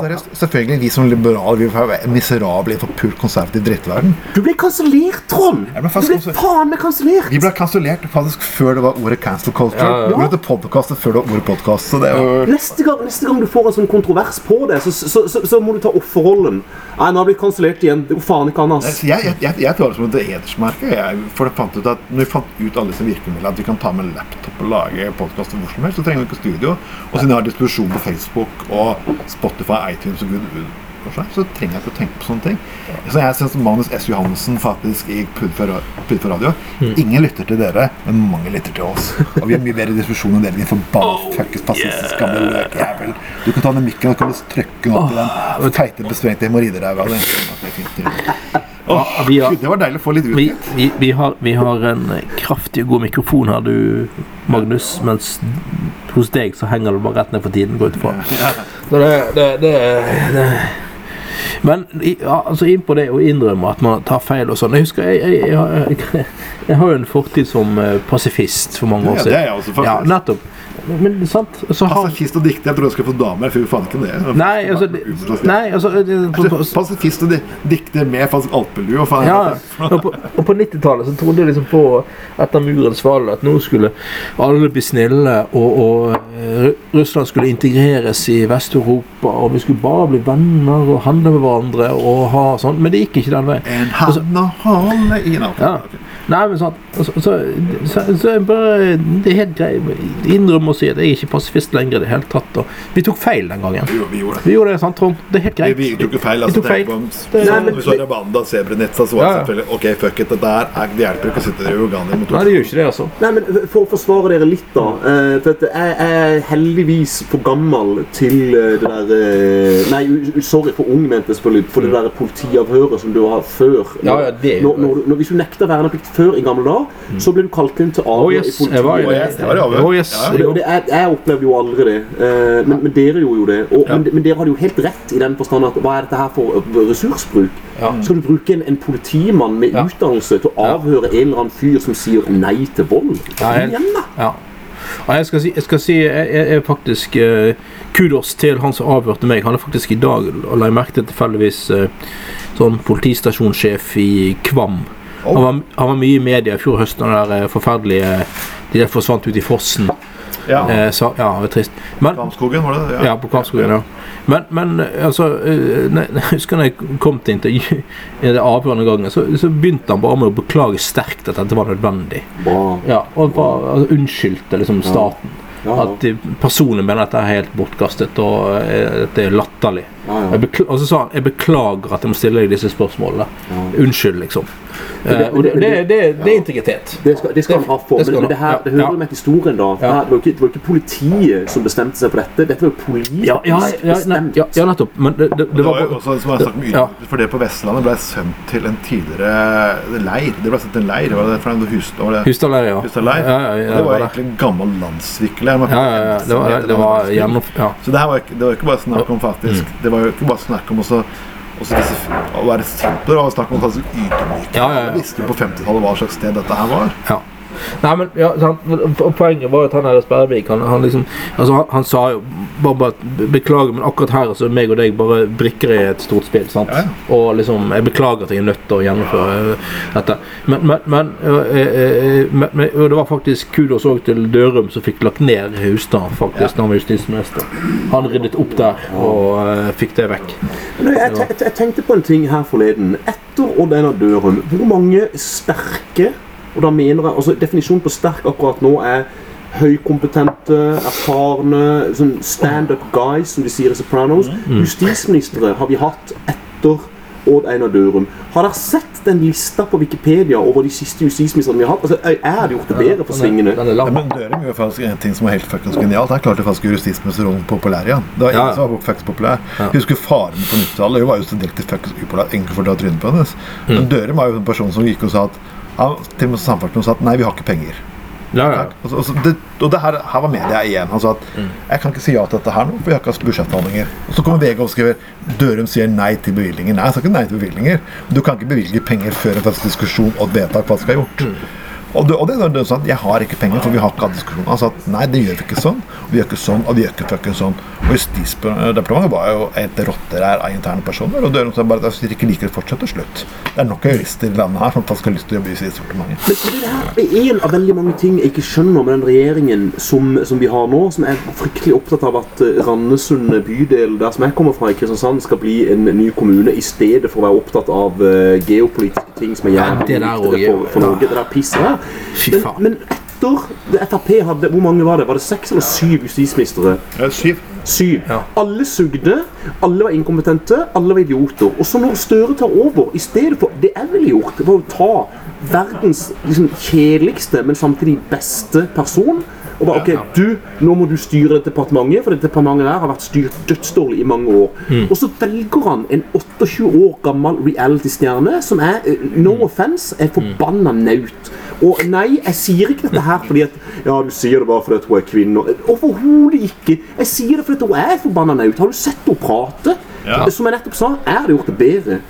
Er det selvfølgelig Vi som liberale vi være miserable i en forpult konservativ drittverden. Du ble kansellert, Trond! Ble Du ble faen meg kansellert! Vi ble kansellert faktisk før det var ordet cancel culture. Ja, ja. Vi ble podcastet før det var ordet podcast. Så er jo Neste neste gang du får en sånn kontrovers på det, så, så, så, så må du ta offerrollen. Nei, nå har jeg blitt kansellert igjen. Det går faen ikke an, ass. Jeg, jeg, jeg, jeg tar det som et hedersmerke. Jeg, for det fant ut at når vi fant ut alle disse virkemidlene, at vi kan ta med laptop og lage podkast hvor som helst, så trenger vi ikke studio. Og siden jeg har distribusjon på Facebook og Spotify, iTunes og Gud for seg, så trenger jeg ikke å tenke på sånne ting. Så jeg syns Magnus S. Johansen faktisk i Pudd for radio Ingen lytter til dere, men mange lytter til oss. Og vi har mye bedre diskusjon enn dere, din forbanna fuckings fascistisk gamle løkjævel. Du kan ta den mikken og kan trykke den opp i den teite, besvengte hemoroideræva di. Det har, det var deilig å få litt ut. vi, vi, vi, har, vi har en kraftig og god mikrofon her, du, Magnus. Mens hos deg så henger du bare rett ned for tiden. Gå ut fra. Så det, det, det, det Men altså inn på det å innrømme at man tar feil og sånn. Jeg husker jeg, jeg, jeg, jeg, har jo en fortid som eh, pasifist for mange år siden. Ja, det er jeg også, faktisk. Ja, nettopp. Men, sant, så har Pasifist og dikter. Jeg tror jeg skal få damer. Fy faen ikke det. Nei, altså, nei, altså altså Pasifist og di- dikter med falsk alpelue. og faen Ja, og på, og på 90-tallet så trodde jeg liksom på etter murens fall at nå skulle alle bli snille, og, og eh, Russland skulle integreres i Vest-Europa, og vi skulle bare bli venner og handle med hverandre og ha sånn. Men det gikk ikke den veien. En hand å holde i Nei, Ja. Nei, men sånn så, så, så, så jeg bare Det er helt greit. Innrømme å si at jeg er ikke pasifist lenger i det hele tatt. Og vi tok feil den gangen. Jo, vi gjorde det. Vi gjorde det, sant, Trond? Det er helt greit. vi tok jo feil. Vi Altså, tok feil. på Det- sånn, Nei, men- Vi så Rabanda, Sebrenetza, så var det Ja, ja. selvfølgelig Ok, fuck it. Det der er, det hjelper ikke å sitte i Uganda mot Nei, det gjør ikke det, altså. Nei, men For å forsvare dere litt, da. Uh, For at jeg er heldigvis for gammel til eh, det der uh, Nei, sorry, for ung, mente jeg selvfølgelig. For det der politiavhøret som du har før. Ja, ja, det er jo- når, når, når, Hvis du nekter verneplikt før i gamle dager, så ble du kalt inn til Oh, avhør yes, i politiet. var det. yes, det var det. Oh, yes, Ja, det, det, jeg, jeg opplevde jo aldri det. Eh, men, men dere gjorde jo det. Og, men, men dere hadde jo helt rett i den forstand at hva er dette her for eh, ressursbruk? Ja. Skal du bruke en, en politimann med Ja. utdannelse til å avhøre en eller annen fyr som sier nei til vold? Ja, Kom jeg- igjen, da! Jeg skal si, jeg, skal si jeg, jeg er faktisk eh, kudos til han som avhørte meg. Han er faktisk i dag, la jeg merke til tilfeldigvis, eh, sånn politistasjonssjef i Kvam. Oh. Han, var, han var mye i media i fjor høst når det der eh, forferdelige De der forsvant ut i fossen. Ja. Eh, så, ja, det var trist. Men, Kvamskogen, var det det? ja, ja, på Kvamskogen, ja. Men, men eh, altså eh, nei, Jeg husker når jeg kom til intervju i det avgjørende gangen, så, så begynte han bare med å beklage sterkt at dette var nødvendig. Bra. Ja, og bare altså, unnskyldte liksom staten. Ja, ja. At personen mener at dette er helt bortkastet og at det er latterlig. Ja, ja. Og så sa han jeg beklager at jeg må stille deg disse spørsmålene. Unnskyld, liksom. det- Eh, og det, det, det, det er integritet. Det skal, det skal han ha for, Det men, men det, her, det hører ja. jo med til historien, da. Ja. Det, var ikke, det var ikke politiet som bestemte seg for dette. Dette var jo politisk Ja, ja, ja, bestemt. ja, ja nettopp. Men det, det, Det det var var jo også, som jeg snakket mye Ja. For det på Vestlandet ble sendt til en tidligere leir. Det ble sendt til en leir. Var det fra en hus, var det ja. Hustad leir? Ja, ja, ja, det var det. egentlig en gammel landsvikler. Ja, ja, ja. Det var, det var gjennom... Ja. Så det her var ikke, det var ikke bare snakk om faktisk Mm. Det var jo ikke bare snakk om også, også disse, å være sint på snakke var om ydmyke. Ja, ja, ja. Jeg visste jo på 50-tallet hva slags sted dette her var. Ja. Nei, men ja? Og Poenget var at han her Sperrevik han, han liksom altså han, han sa jo bare, bare Beklager, men akkurat her så er meg og deg bare brikker i et stort spill. sant? Ja. Og liksom Jeg beklager at jeg er nødt til å gjennomføre dette. Men, men, men, øh, øh, øh, men, men det var faktisk kudos òg til Dørum som fikk lagt ned Hustad, faktisk, da han var justisminister. Han ryddet opp der og uh, fikk det vekk. Men jeg, jeg, jeg tenkte på en ting her forleden. Etter Odd Einar Dørum, hvor mange sterke og da mener jeg, altså Definisjonen på sterk akkurat nå er høykompetente, erfarne sånn stand-up guys, som de sier i Sopranos. Justisministre har vi hatt etter Odd Einar Dørum. Har dere sett den lista på Wikipedia over de siste justisministrene vi har hatt? Altså, jeg hadde gjort det bedre for svingene. Ja, men Dørum gjør faktisk en ting som var helt fuckings genialt. Han klarte faktisk å gjøre justisministeren populær igjen. Det var ingen Ja, ja. som var fuckings populær. Ja. Husker faren på 90-tallet. Hun var jo så direkte fuckings upopulær. for å ta trynet på hennes. Mm. Men Dørum var jo en person som gikk og sa at han, til og med samferdselsministeren sa at nei, vi har ikke penger. Ja, ja. Altså, altså, det, og det her, her var media igjen. Han sa at jeg kan ikke si ja til dette her nå, for vi har ikke hatt budsjettforhandlinger. Og så kommer VG og skriver Dørum sier nei til bevilgninger. Nei, jeg sa ikke nei til bevilgninger. Du kan ikke bevilge penger før en faktisk diskusjon og et vedtak hva som skal gjort. Og du, og det er sånn at jeg har ikke penger, for vi har ikke hatt diskusjon. Han sa at nei, det gjør vi ikke sånn. Og vi gjør ikke sånn, og vi gjør ikke fucking sånn. Og Justisdepartementet var jo et rotterær av interne personer. Og Dørum sa bare at hvis dere ikke liker det, fortsett og slutt. Det er nok jurister i landet her som faktisk har lyst til å jobbe i Justisdepartementet. Men men det er en av veldig mange ting jeg ikke skjønner med den regjeringen som, som vi har nå, som er fryktelig opptatt av at eh, Randesund bydel, der som jeg kommer fra i Kristiansand, skal bli en ny kommune, i stedet for å være opptatt av eh, geopolitiske ting som er Ja, jævlig det der viktigere også, for, for ja. Norge. Det der pisset der. Men, men etter det Frp hadde Hvor mange var det? Var det seks eller syv justisministre? Syv. Syv. Ja. Alle sugde, alle var inkompetente, alle var idioter. Og så når Støre tar over, i stedet for det jeg ville gjort, det var å ta verdens liksom, kjedeligste, men samtidig beste person og bare, ok, du, Nå må du styre det departementet, for det departementet der har vært styrt dødsdårlig i mange år. Og så velger han en 28 år gammel reality-stjerne som er, eh, no offense, er forbanna naut. Og nei, jeg sier ikke dette her fordi at Ja, du sier det bare fordi at hun er kvinne. Overhodet ikke. Jeg sier det fordi at hun er forbanna naut. Har du sett henne prate? Ja. Som jeg nettopp sa, jeg hadde gjort det bedre.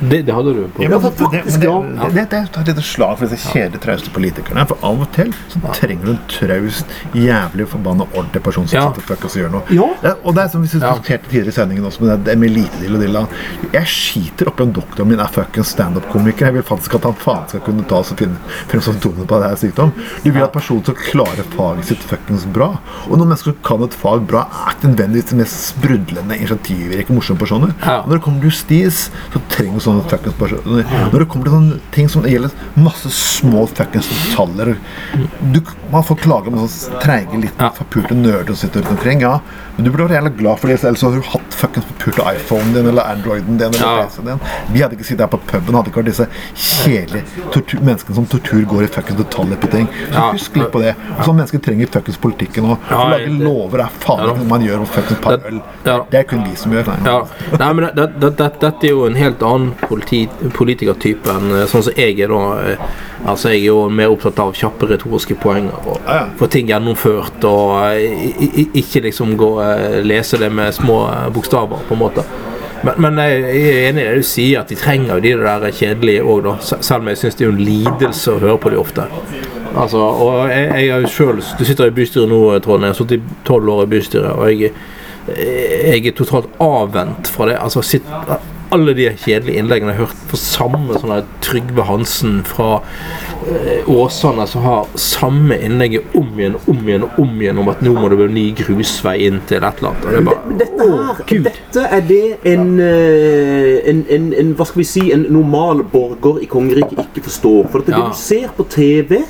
Det, det hadde du på. Ja, Ja, men det, det, det, det, er et lite slag for disse kjedelige, trauste politikerne. For av og til så trenger du en traust, jævlig forbanna ordentlig person som Ja. sitter fuck og så gjør noe. Ja. Ja, og det er som vi diskuterte tidligere i sendingen også, med det, det med elitedill og dilla. Jeg skiter oppi om doktoren min er fuckings standup-komiker. Jeg vil faktisk at han faen skal kunne ta oss og finne frem symptomene på det her sykdom. Du vil at personen skal klare faget sitt fuckings bra. Og noen mennesker som kan et fag bra, er ikke nødvendigvis de mest sprudlende, initiativrike, morsomme personer. Ja. Når det kommer til justis, så trenger du sånne fuckings personer. Når det kommer til sånne ting som gjelder masse små fuckings detaljer du, Man får klage om sånne treige, litt Ja. forpulte nerder som sitter rundt omkring, ja. Men du burde være jævla glad for det, ellers hadde du hatt fuckings forpulte iPhonen din eller Androiden din. eller Ja. Din. Vi hadde ikke sittet her på puben, hadde ikke vært disse kjedelige tortur, menneskene som tortur går i fuckings detaljer på ting. Så Ja. husk litt på det. Og sånne mennesker trenger fuckings politikken òg. Å lage lover er faen ikke noe man gjør om fuckings par Det- øl. Det er kun vi som gjør. Nei. Ja. Nei, men det, det, det, dette er jo en helt annen politi, politikertype enn eh, sånn som jeg er da. eh, Altså, jeg er jo mer opptatt av kjappe retoriske poenger og Ja, ja. få ting gjennomført og eh, ikke liksom gå lese det med små bokstaver, på en måte. Men, men jeg er enig i det du sier, at de trenger jo de der kjedelige òg. Selv om jeg syns det er jo en lidelse å høre på de ofte. Altså, og jeg, jeg er jo selv, Du sitter i bystyret nå, Trond. Jeg har sittet i tolv år i bystyret. og jeg jeg er totalt avvent fra det. Altså, sitt, alle de kjedelige innleggene jeg har hørt fra samme sånn Trygve Hansen fra eh, Åsane, som har samme innlegget om igjen og om igjen og om igjen om at nå må det bli ny grusvei inn til et eller annet. Og det er bare, dette her, å, dette er det en, eh, en, en, en Hva skal vi si En normal borger i kongeriket ikke forstår. For det Ja. du ser på TV,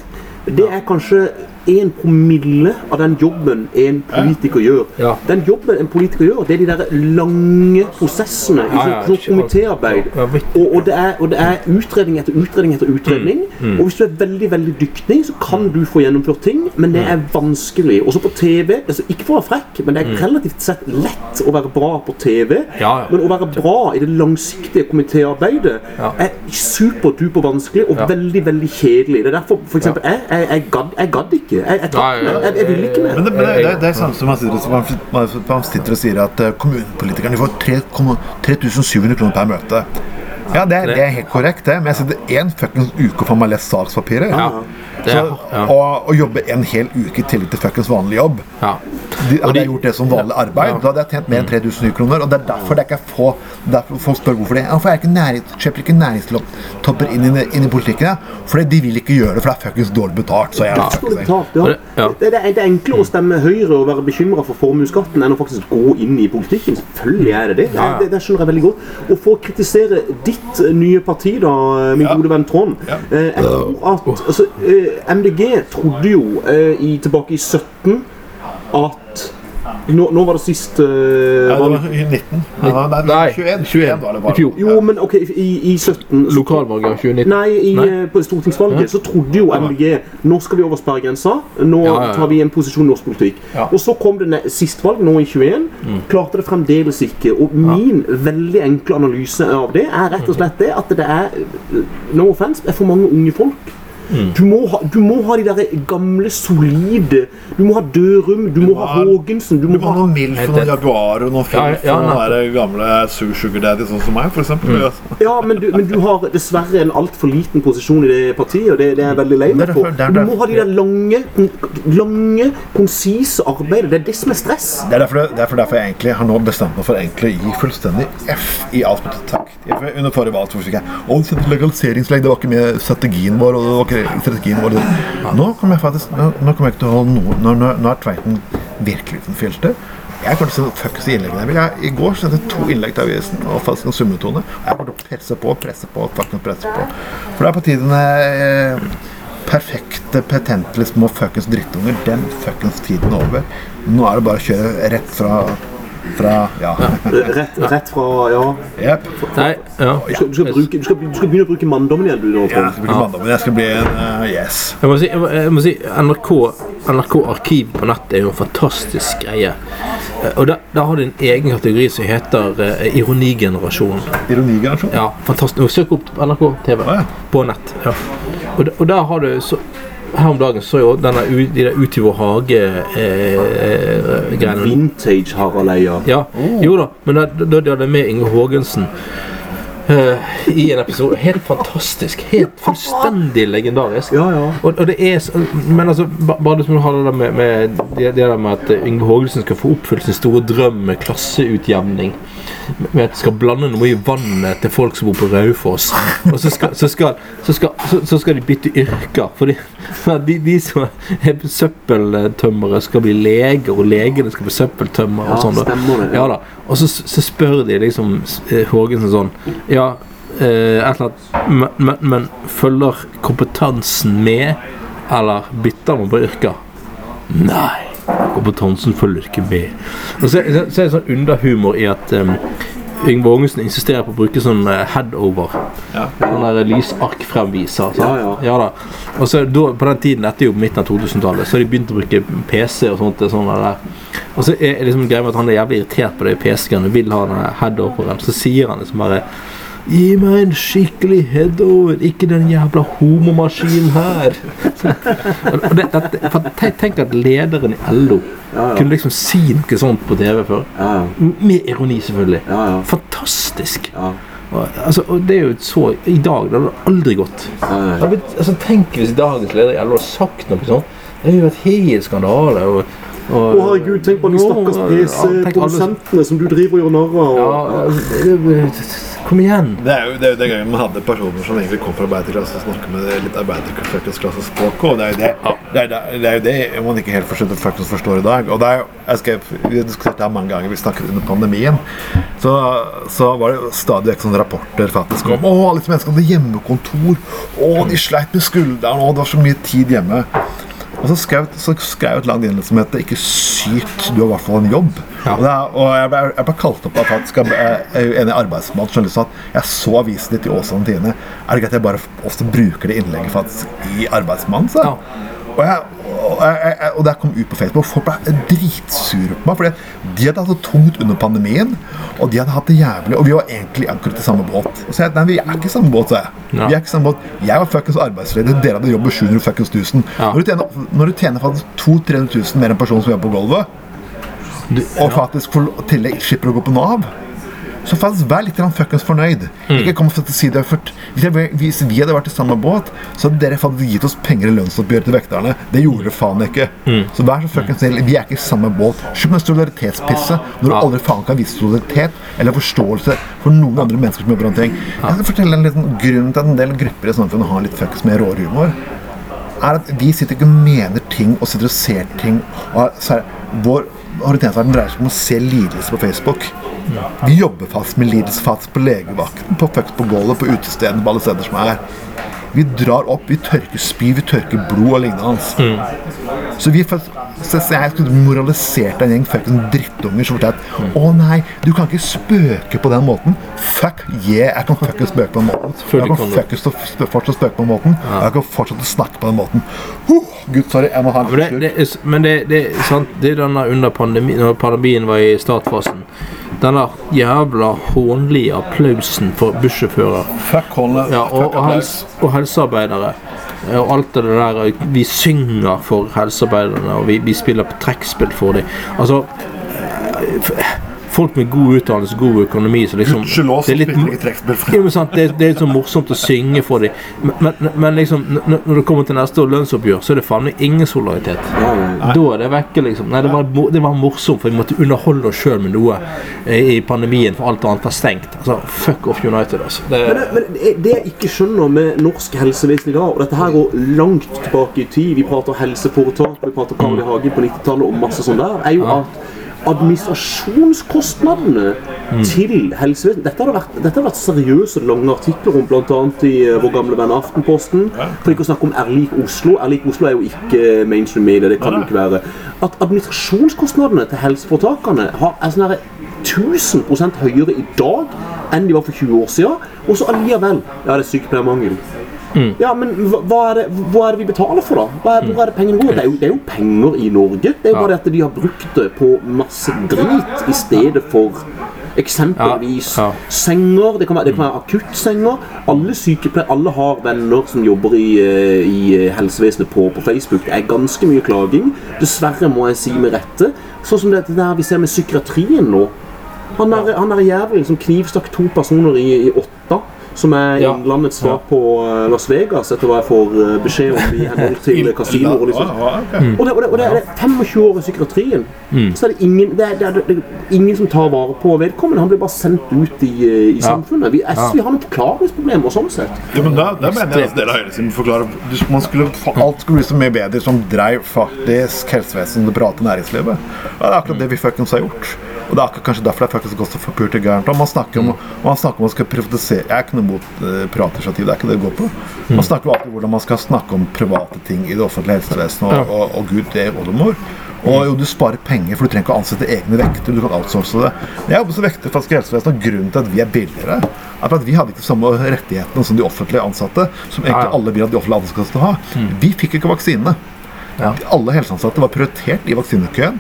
det er kanskje en promille av den jobben en politiker gjør. Ja. Den jobben en politiker gjør, det er de der lange prosessene i Ja, sånn, ja, sånn komitéarbeid. ja, ja. Og, og, det er, og det er utredning etter utredning etter utredning. Mm, Og hvis du er veldig veldig dyktig, så kan du få gjennomført ting, men det Mm. er vanskelig. Også på TV. Altså, ikke for å være frekk, men det er relativt sett lett å være bra på TV. Mm. Ja, ja. Men å være bra i det langsiktige komitéarbeidet Ja. er superduper vanskelig og Ja. veldig veldig kjedelig. Det er derfor for eksempel, jeg, jeg, jeg, gadd, jeg gadd ikke. Jeg, jeg, Nei, jeg, jeg, ville ikke mer. Men det, men det, det, det er samme som man sitter, som man, man, sitter og sier at eh, kommunepolitikerne får 3700 kroner per møte. Ja, det det er helt korrekt, det. Men jeg sitter én fuckings uke og får meg lest sakspapirer. Ja, det Så, ja. og, og jobbe en hel uke i tillegg til fuckings vanlig jobb. ja. De, hadde jeg gjort det som vanlig arbeid, da hadde jeg tjent mer enn 3000 nye kroner. Og det er derfor det er ikke få Derfor folk spør hvorfor det. Hvorfor er ikke nærings, kjøper ikke næringstopper inn, inn, inn i politikken? Ja? Fordi de vil ikke gjøre det, for det er fuckings dårlig betalt. Så jeg Dårlig betalt, ja. Det- ja. Det, det, er, det er enklere å stemme Høyre og være bekymra for formuesskatten enn å faktisk gå inn i politikken. Selvfølgelig er det det. Ja, det, det skjønner jeg veldig godt. Og for å kritisere ditt nye parti, da, min Ja. gode venn Trond Ja. eh, Jeg tror at altså, eh, MDG trodde jo eh, i, tilbake i 17 at nå, nå var det sist valg... Ja, det var i 19. Nei, nei, Nei, 21. 21 var det bare. I fjor. Jo, men ok, i, i 17 Lokalvalget 2019. Nei, i, Nei. eh, på stortingsvalget så trodde jo MDG nå skal vi over sperregrensa. Nå Ja, ja, ja. tar vi en posisjon i norsk politikk. Ja. Og så kom det sist valg, nå i 21. Klarte det fremdeles ikke. Og min veldig enkle analyse av det er rett og slett det at det er no offense, er for mange unge folk. Du, må ha, du må ha de der gamle, solide Du må ha Dørum, du må ha Haagensen, du Du må må ha noen MILF og noen Jaguar og noen Filf Ja, ja, og noen gamle Sue Sugar Daddy, sånn som meg, for eksempel. Ja, men du, men du har dessverre en altfor liten posisjon i det partiet, og det, det er jeg veldig lei meg for. derfor- Du må ha de der lange, lange konsise arbeidet. Det er det som er stress. Det er derfor, det er derfor jeg egentlig har nå bestemt meg for egentlig å gi fullstendig F i alt Takk. Under forrige valg så ikke jeg legaliseringslegg, det var ikke med strategien vår. Og det var ikke strategien vår. Nå kommer jeg faktisk Nå, nå kommer jeg ikke til å holde noe Nå, nå, nå er Tveiten virkelig uten filter. Jeg kommer til å fuckes i innleggene jeg. I går sendte jeg to innlegg til avisen og faktisk en summetone. Jeg kommer til å presse på, presse på, fuckings presse på. For det er på tide med eh, perfekte petentlige små fuckings drittunger. Den fuckings tiden er over. Nå er det bare å kjøre rett fra fra ja. Rett, rett fra Ja. Yep. Nei, ja. Du skal, du, skal bruke, du, skal, du skal begynne å bruke manndommen igjen, du. da. Ja, jeg skal bruke manndommen. Jeg skal bli en uh, yes. Jeg må si, jeg må, jeg må si NRK, NRK Arkiv på nett er jo en fantastisk greie. Eh, Og der, der har de en egen kategori som heter uh, Ironigenerasjonen. Ironigenerasjon. Ja, fantastisk. Søk opp NRK TV Å, ja. på nett. Ja. Og, og der har du så, Her om dagen så jo denne de der Ut i vår hage-greiene. Vintage Harald Eia. ja, jo da, men da, da de hadde med Inge Haagensen eh, i en episode. Helt fantastisk. Helt fullstendig legendarisk. Ja, ja. Og, og det er Men altså, bare du har det der med, med, det, det der med at Inge Yngve Haagelsen skal få oppfylt sin store drøm med klasseutjevning. Med at skal blande noe i vannet til folk som bor på Raufoss. Og så skal, så skal, så skal, så, skal de bytte yrker. For de, de som er søppeltømmere, skal bli leger, og legene skal bli søppeltømmere. Og sånn ja. Og så, så spør de liksom Hågensen sånn Ja, eh, et eller annet men, men, men følger kompetansen med, eller bytter man på yrker? Nei. Kompetansen følger ikke med. Og så, så, så er det sånn underhumor i at um, Yngve Haagensen insisterer på å bruke sånn eh, headover. Ja. Sånn der lysarkfremviser. Så. Ja, ja. da. Og så da, På den tiden, dette er jo midten av 2000-tallet, så har de begynt å bruke PC og sånt. Sånn der. Og så er det liksom greia med at han er jævlig irritert på det PC-en og vil ha den headoveren. Så sier han liksom bare Gi meg en skikkelig headover, ikke den jævla homomaskinen her. Og det, det, for tenk, at lederen i LO Ja, ja. kunne liksom si noe sånt på TV før. Ja, ja. Med ironi, selvfølgelig. Ja, ja. Fantastisk. Ja, Og, altså, og det er jo så I dag det hadde det aldri gått. ja, ja. Jeg altså, tenk hvis dagens leder i LO hadde sagt noe sånt. Det hadde jo vært helt skandale. Og, Å herregud, tenk på de stakkars PC-produsentene som du driver og gjør narr av. Ja, kom igjen. Det er jo det, er jo den gangen man hadde personer som egentlig kom fra arbeiderklasse og snakket med litt arbeiderklassespråket. Og det er jo det, det, er, det, det er jo det man ikke helt forstår, faktisk forstår i dag. Og det er jo, jeg skrev, Vi har diskutert det mange ganger, vi snakket under pandemien. Så, så var det stadig vekk sånne rapporter faktisk om å, alle disse menneskene hadde hjemmekontor. Å, de sleit med skulderen. Å, det var så mye tid hjemme. Og så skrev, så skrev jeg et langt innlegg som heter 'Ikke sykt, du har i hvert fall en jobb'. Ja. Og, er, og jeg, ble, jeg ble kalt opp av jeg, jeg eh, en arbeidsmann som sa at jeg så avisen ditt i Åsane Tidende. Er det greit at jeg bare også bruker det innlegget faktisk i Arbeidsmannen? Ja. Og, jeg, og, jeg, og det kom ut på Facebook. Folk ble dritsure på meg. Fordi de hadde hatt det tungt under pandemien, og de hadde hatt det jævlig. Og vi var egentlig akkurat i samme båt. Og så jeg, nei, vi er ikke i samme båt, sa jeg. Ja. Vi er ikke samme båt. Jeg var fuckings arbeidsledig, dere hadde jobb med 700 fuckings 1000. Ja. Når du tjener, når du tjener faktisk 200 000-300 000 mer enn personen person som jobber på gulvet, Du, og faktisk for tillegg slipper å gå på Nav Så faktisk vær litt fuckings fornøyd. Ikke kom og si det først. hvis, vi hadde vært i samme båt, så hadde dere faktisk gitt oss penger i lønnsoppgjøret til vekterne. Det gjorde dere faen ikke. Så vær så fuckings snill. Vi er ikke i samme båt. Slutt med solidaritetspisset når du aldri faen kan vise solidaritet eller forståelse for noen andre mennesker som jobber med ting. Jeg skal fortelle en liten grunn til at en del grupper i samfunnet har litt fuckings mer råere humor er at vi sitter ikke og mener ting og sitter og ser ting. Og så er, vår orienteringsverden dreier seg om å se lidelse på Facebook. Vi jobber fast med lidelse fast på legevakten, på fucks på gulvet, på utestedene, på alle steder som er. Vi drar opp, vi tørker spy, vi tørker blod og lignende. Så vi så jeg skulle moralisert en gjeng fuckings drittunger som fortalte at å nei, du kan ikke spøke på den måten. Fuck yeah, jeg kan fuckings spøke på den måten. Jeg kan fuckings fortsatt spøke på den måten. Og jeg kan fortsette å snakke på den måten. Huh, Gud, sorry, jeg må ha en Men det, det, er, men det, det, er sant, det er denne under pandemien, når pandemien var i startfasen. Denne jævla hånlige applausen for bussjåfører ja, og, og, helse, og helsearbeidere. Eh, Og alt det der Vi synger for helsearbeiderne, og vi, vi spiller på trekkspill for dem. Altså eh, Folk med god utdannelse, god økonomi så liksom det er litt- det, det er litt sånn morsomt å synge for dem. Men, men, men liksom, når det kommer til neste år lønnsoppgjør, så er det faen meg ingen solidaritet. Da er det vekke, liksom. Nei, det var, det var morsomt, for vi måtte underholde oss sjøl med noe eh, i pandemien, for alt annet var stengt. Altså, fuck off United, altså. Det, Men, men det- det jeg ikke skjønner med norsk helsevesen i dag, og dette her går langt tilbake i tid, vi prater helseforetak, vi prater Karl I. Hagen på 90-tallet og masse sånn der, er jo at administrasjonskostnadene til helsevesenet dette har, det vært, dette har vært seriøse, lange artikler om, bl.a. i eh, vår gamle venn Aftenposten. For ikke å snakke om Erlik Oslo. Erlik Oslo er jo ikke mainstream media, det kan det ikke være. At administrasjonskostnadene til helseforetakene har, er sånn her 1000 høyere i dag enn de var for 20 år siden. Og så allikevel Ja, det er sykepleiermangel. Ja, men hva, er det, hva er det vi betaler for, da? Hva er, hvor er det pengene går? Det er, jo, det er jo penger i Norge. Det er jo bare det at de har brukt det på masse drit i stedet for eksempelvis senger. Det kan være, det kan være akuttsenger. Alle sykepleiere, alle har venner som jobber i, eh, i eh, helsevesenet på, på Facebook. Det er ganske mye klaging. Dessverre, må jeg si med rette. Sånn som det der vi ser med psykiatrien nå. Han er, han der jævelen som knivstakk to personer i, i åtta. Som er Ja. Innlandets svar på eh, Las Vegas, etter hva jeg får eh, beskjed om i henhold til kasinoer. og Liksom. Mm. Og det, og, det, og det er 25 år i psykiatrien. Så er det ingen, det er, det, er, det er ingen som tar vare på vedkommende. Han blir bare sendt ut i, eh, i samfunnet. Vi, jeg vi har noen forklaringsproblemer sånn sett. Ja, men da, da mener jeg at dere høyresiden forklarer man skulle, Alt skulle bli så mye bedre som dreiv faktisk helsevesenet det private næringslivet. Ja, det er akkurat det vi fuckings har gjort. Og det er akkurat kanskje derfor det er faktisk også for pult og gærent. Man snakker om, og man snakker om man skal privatisere Jeg er ikke noe mot uh, privatinitiativ, det er ikke det det går på. Man snakker alltid om hvordan man skal snakke om private ting i det offentlige helsevesenet, og, og, og gud, det er oldemor. Og jo, du sparer penger, for du trenger ikke å ansette egne vekter. Du kan outsource det. Jeg jobber som vekter faktisk i helsevesenet, og grunnen til at vi er billigere, er at vi hadde ikke de samme rettighetene som de offentlige ansatte, som egentlig alle vil at de offentlige ansatte skal ha. Vi fikk ikke vaksinene. Ja. Alle helseansatte var prioritert i vaksinekøen.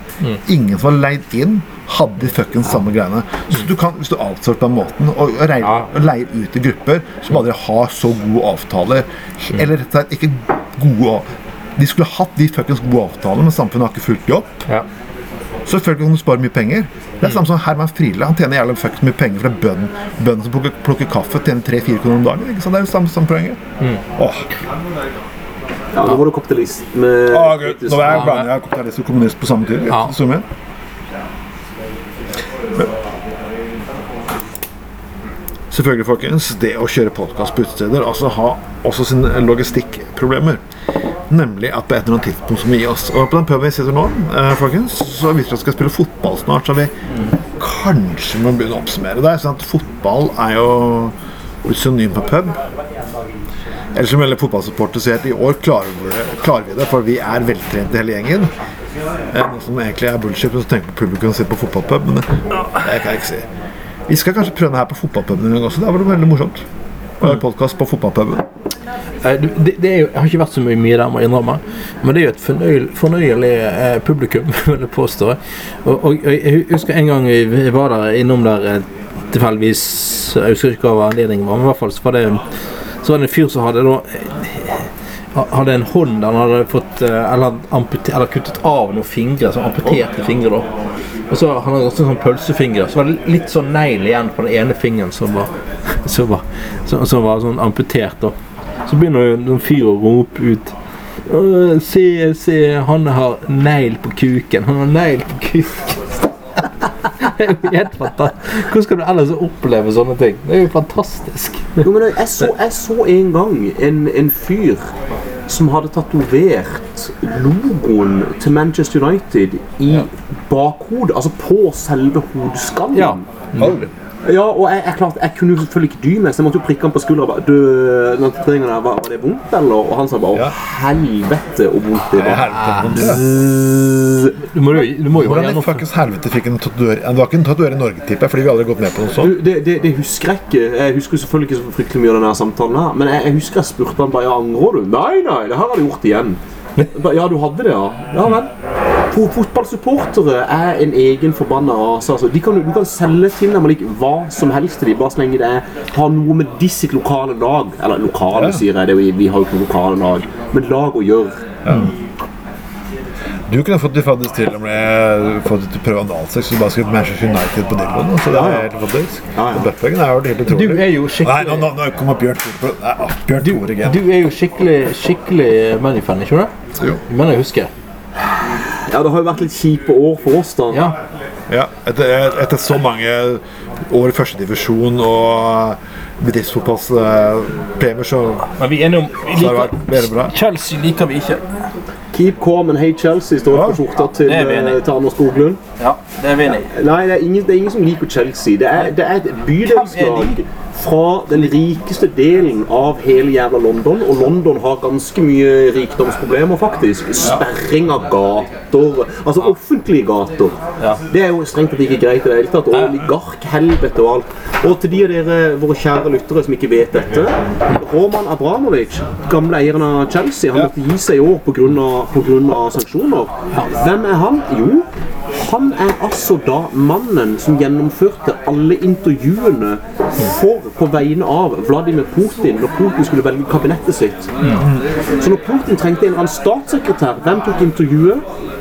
Ingen som var leid inn, hadde de fuckings samme greiene. Så du kan, hvis du outsourcer på den måten og, og, reier, Ja. leier ut i grupper som aldri har så gode avtaler, eller rett og slett ikke gode De skulle hatt de fuckings gode avtalene, men samfunnet har ikke fulgt de opp. ja. Så selvfølgelig kan du spare mye penger. Det er samme som Herman Friele. Han tjener jævlig fuckings mye penger fra bønnen. Bønnen som plukker, plukker kaffe, tjener 3-4 kroner om dagen. Ikke sant? Det er jo samme, samme poenget. Åh, Ja, Nå var du kapitalist med Å, Gud, Nå er jeg blander jeg kapitalist og kommunist på samme tid. Ja. Selvfølgelig, folkens, det å kjøre podkast på utesteder altså ha også sine logistikkproblemer. Nemlig at på et eller annet tidspunkt som vi gi oss. Og på den puben vi sitter nå, eh, folkens, så det at vi skal spille fotball snart, så vi kanskje må begynne å oppsummere. Det er sånn at fotball er jo blitt synonym for pub. Eller som veldig fotballsupporter sier at i år klarer vi, klarer vi det, for vi er veltrente hele gjengen. Noe som egentlig er bullshit hvis du tenker på publikum som sitter på fotballpub, men det, det kan jeg ikke si. Vi skal kanskje prøve det her på fotballpuben en gang også. Det var det veldig morsomt. Å lage podkast på fotballpuben. Eh, Det, det er jo, jeg har ikke vært så mye, mye der, må jeg innrømme. Men det er jo et fornøyelig, fornøyelig eh, publikum, vil jeg påstå. Og, og, og jeg husker en gang jeg var der innom der eh, tilfeldigvis Jeg husker ikke hva anledningen var, men i hvert fall så var det, så var det en fyr som hadde da hadde en hånd han hadde fått eh, eller, ampute, eller kuttet av noen fingre, Så amputerte fingre. da Og så han hadde også sånn pølsefingre. Så var det litt sånn negl igjen på den ene fingeren som var, som var, som, som var sånn amputert. da. Så begynner noen fyr å rope ut Se, se, han har negl på kuken. Han har negl på kuken. Det er jo helt fantastisk. Hvordan skal du ellers oppleve sånne ting? Det er jo fantastisk. Jo, men jeg så, jeg så en gang en, en fyr som hadde tatovert logoen til Manchester United i bakhodet, altså på selve hodeskallen. Ja. Ja, og jeg, jeg, klart, jeg kunne jo selvfølgelig ikke dy meg, så jeg måtte jo prikke han på skuldra. bare, Du, den treningen der, var, var det vondt, eller? Og han sa bare Å, helvete og vondt det Det var. Du må jo, du må jo Hvordan i gjennomføre fuckings helvete fikk en tatuør Det var ikke en tatuør i Norge, tipper jeg, fordi vi aldri har gått med på noe sånt. Du, det, det, det husker jeg ikke. Jeg husker selvfølgelig ikke så fryktelig mye av denne samtalen her, men jeg, jeg husker jeg spurte han bare ja, angrer du? Nei, nei, det her har du gjort igjen. Ba, Ja, du hadde det, ja. Ja vel. Fo- Fotballsupportere er en egen forbanna rase. Altså. De kan, du kan selge til dem like, hva som helst til dem, bare så lenge det er, har noe med disse lokale lag Eller lokale, Ja. sier jeg. Det, vi har jo ikke noe lokale lag. Men lag å gjøre. Du kunne fått det faktisk til om jeg fått til å prøve analsex og bare skulle Manchester United på dildoen. Så det Ja, er ja. helt fantastisk. Ja, ja. Buttpluggen er jo helt utrolig. Du er jo skikkelig- Nei, nå, nå, nå kom Bjørn Tore Bjørn Tore igjen. Du er jo skikkelig, skikkelig Manny-fan, ikke sant? Jo. Men jeg husker. Ja, det har jo vært litt kjipe år for oss, da. Ja. Ja, etter, etter så mange år i førstedivisjon og bedriftsfotballpremier, så Men vi er enige om vi har det vært liker, bra. Chelsea liker vi ikke. Keep calm and hate Chelsea står Ja. på skjorta til, eh, til Anders Skoglund. Ja, det er vi enig i. Nei, det er, ingen, det er ingen som liker Chelsea. Det er, det er et Hvem er bydelslag de? Fra den rikeste delen av hele jævla London. Og London har ganske mye rikdomsproblemer, faktisk. Sperring av gater. Altså offentlige gater. Det er jo strengt tatt ikke greit i det hele tatt. Og oligarkhelvete og alt. Og til de av dere, våre kjære lyttere som ikke vet dette Roman Abramovic, gamle eieren av Chelsea, han måtte gi seg i år pga. sanksjoner. Hvem er han? Jo, han er altså da mannen som gjennomførte alle intervjuene for på vegne av Vladimir Putin når Putin skulle velge kabinettet sitt. Så når Putin trengte en eller annen statssekretær, hvem tok intervjuet?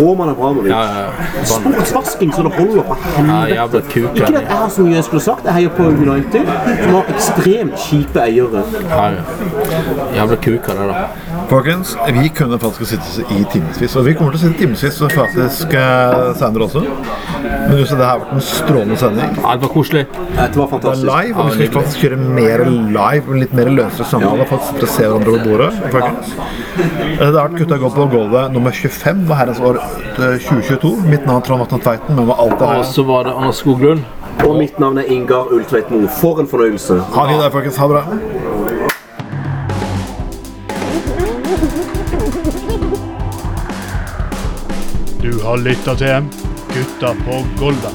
Roman Abramovic. Ja, ja, ja. Sportsvasking så det holder på Ja, helvete. jævla det Ikke at jeg har så mye jeg skulle sagt. Jeg heier på United, som har ekstremt kjipe eiere. Ja, ja. Jævla kuker, det da. Folkens, vi kunne faktisk sitte i timevis, og vi kommer til å sitte timevis faktisk eh, senere også. Men just det her har vært en strålende sending. Ja, det var koselig. Det var fantastisk. Det er live, og vi skal faktisk kjøre mer live litt mer løsere samtale. Faktisk sitte og se hverandre over bordet. Folkens. Eh, Det har vært Gutta går på gulvet nummer 25 var herrens år eh, 2022. Mitt navn er Trond Vatne Tveiten, men var alt det Og her. så var det Anders Skoglund. Og mitt navn er Ingar Ultveit Moe. For en fornøyelse. Ha det der, folkens. Ha det bra. Du har lytta til Gutta på Golda.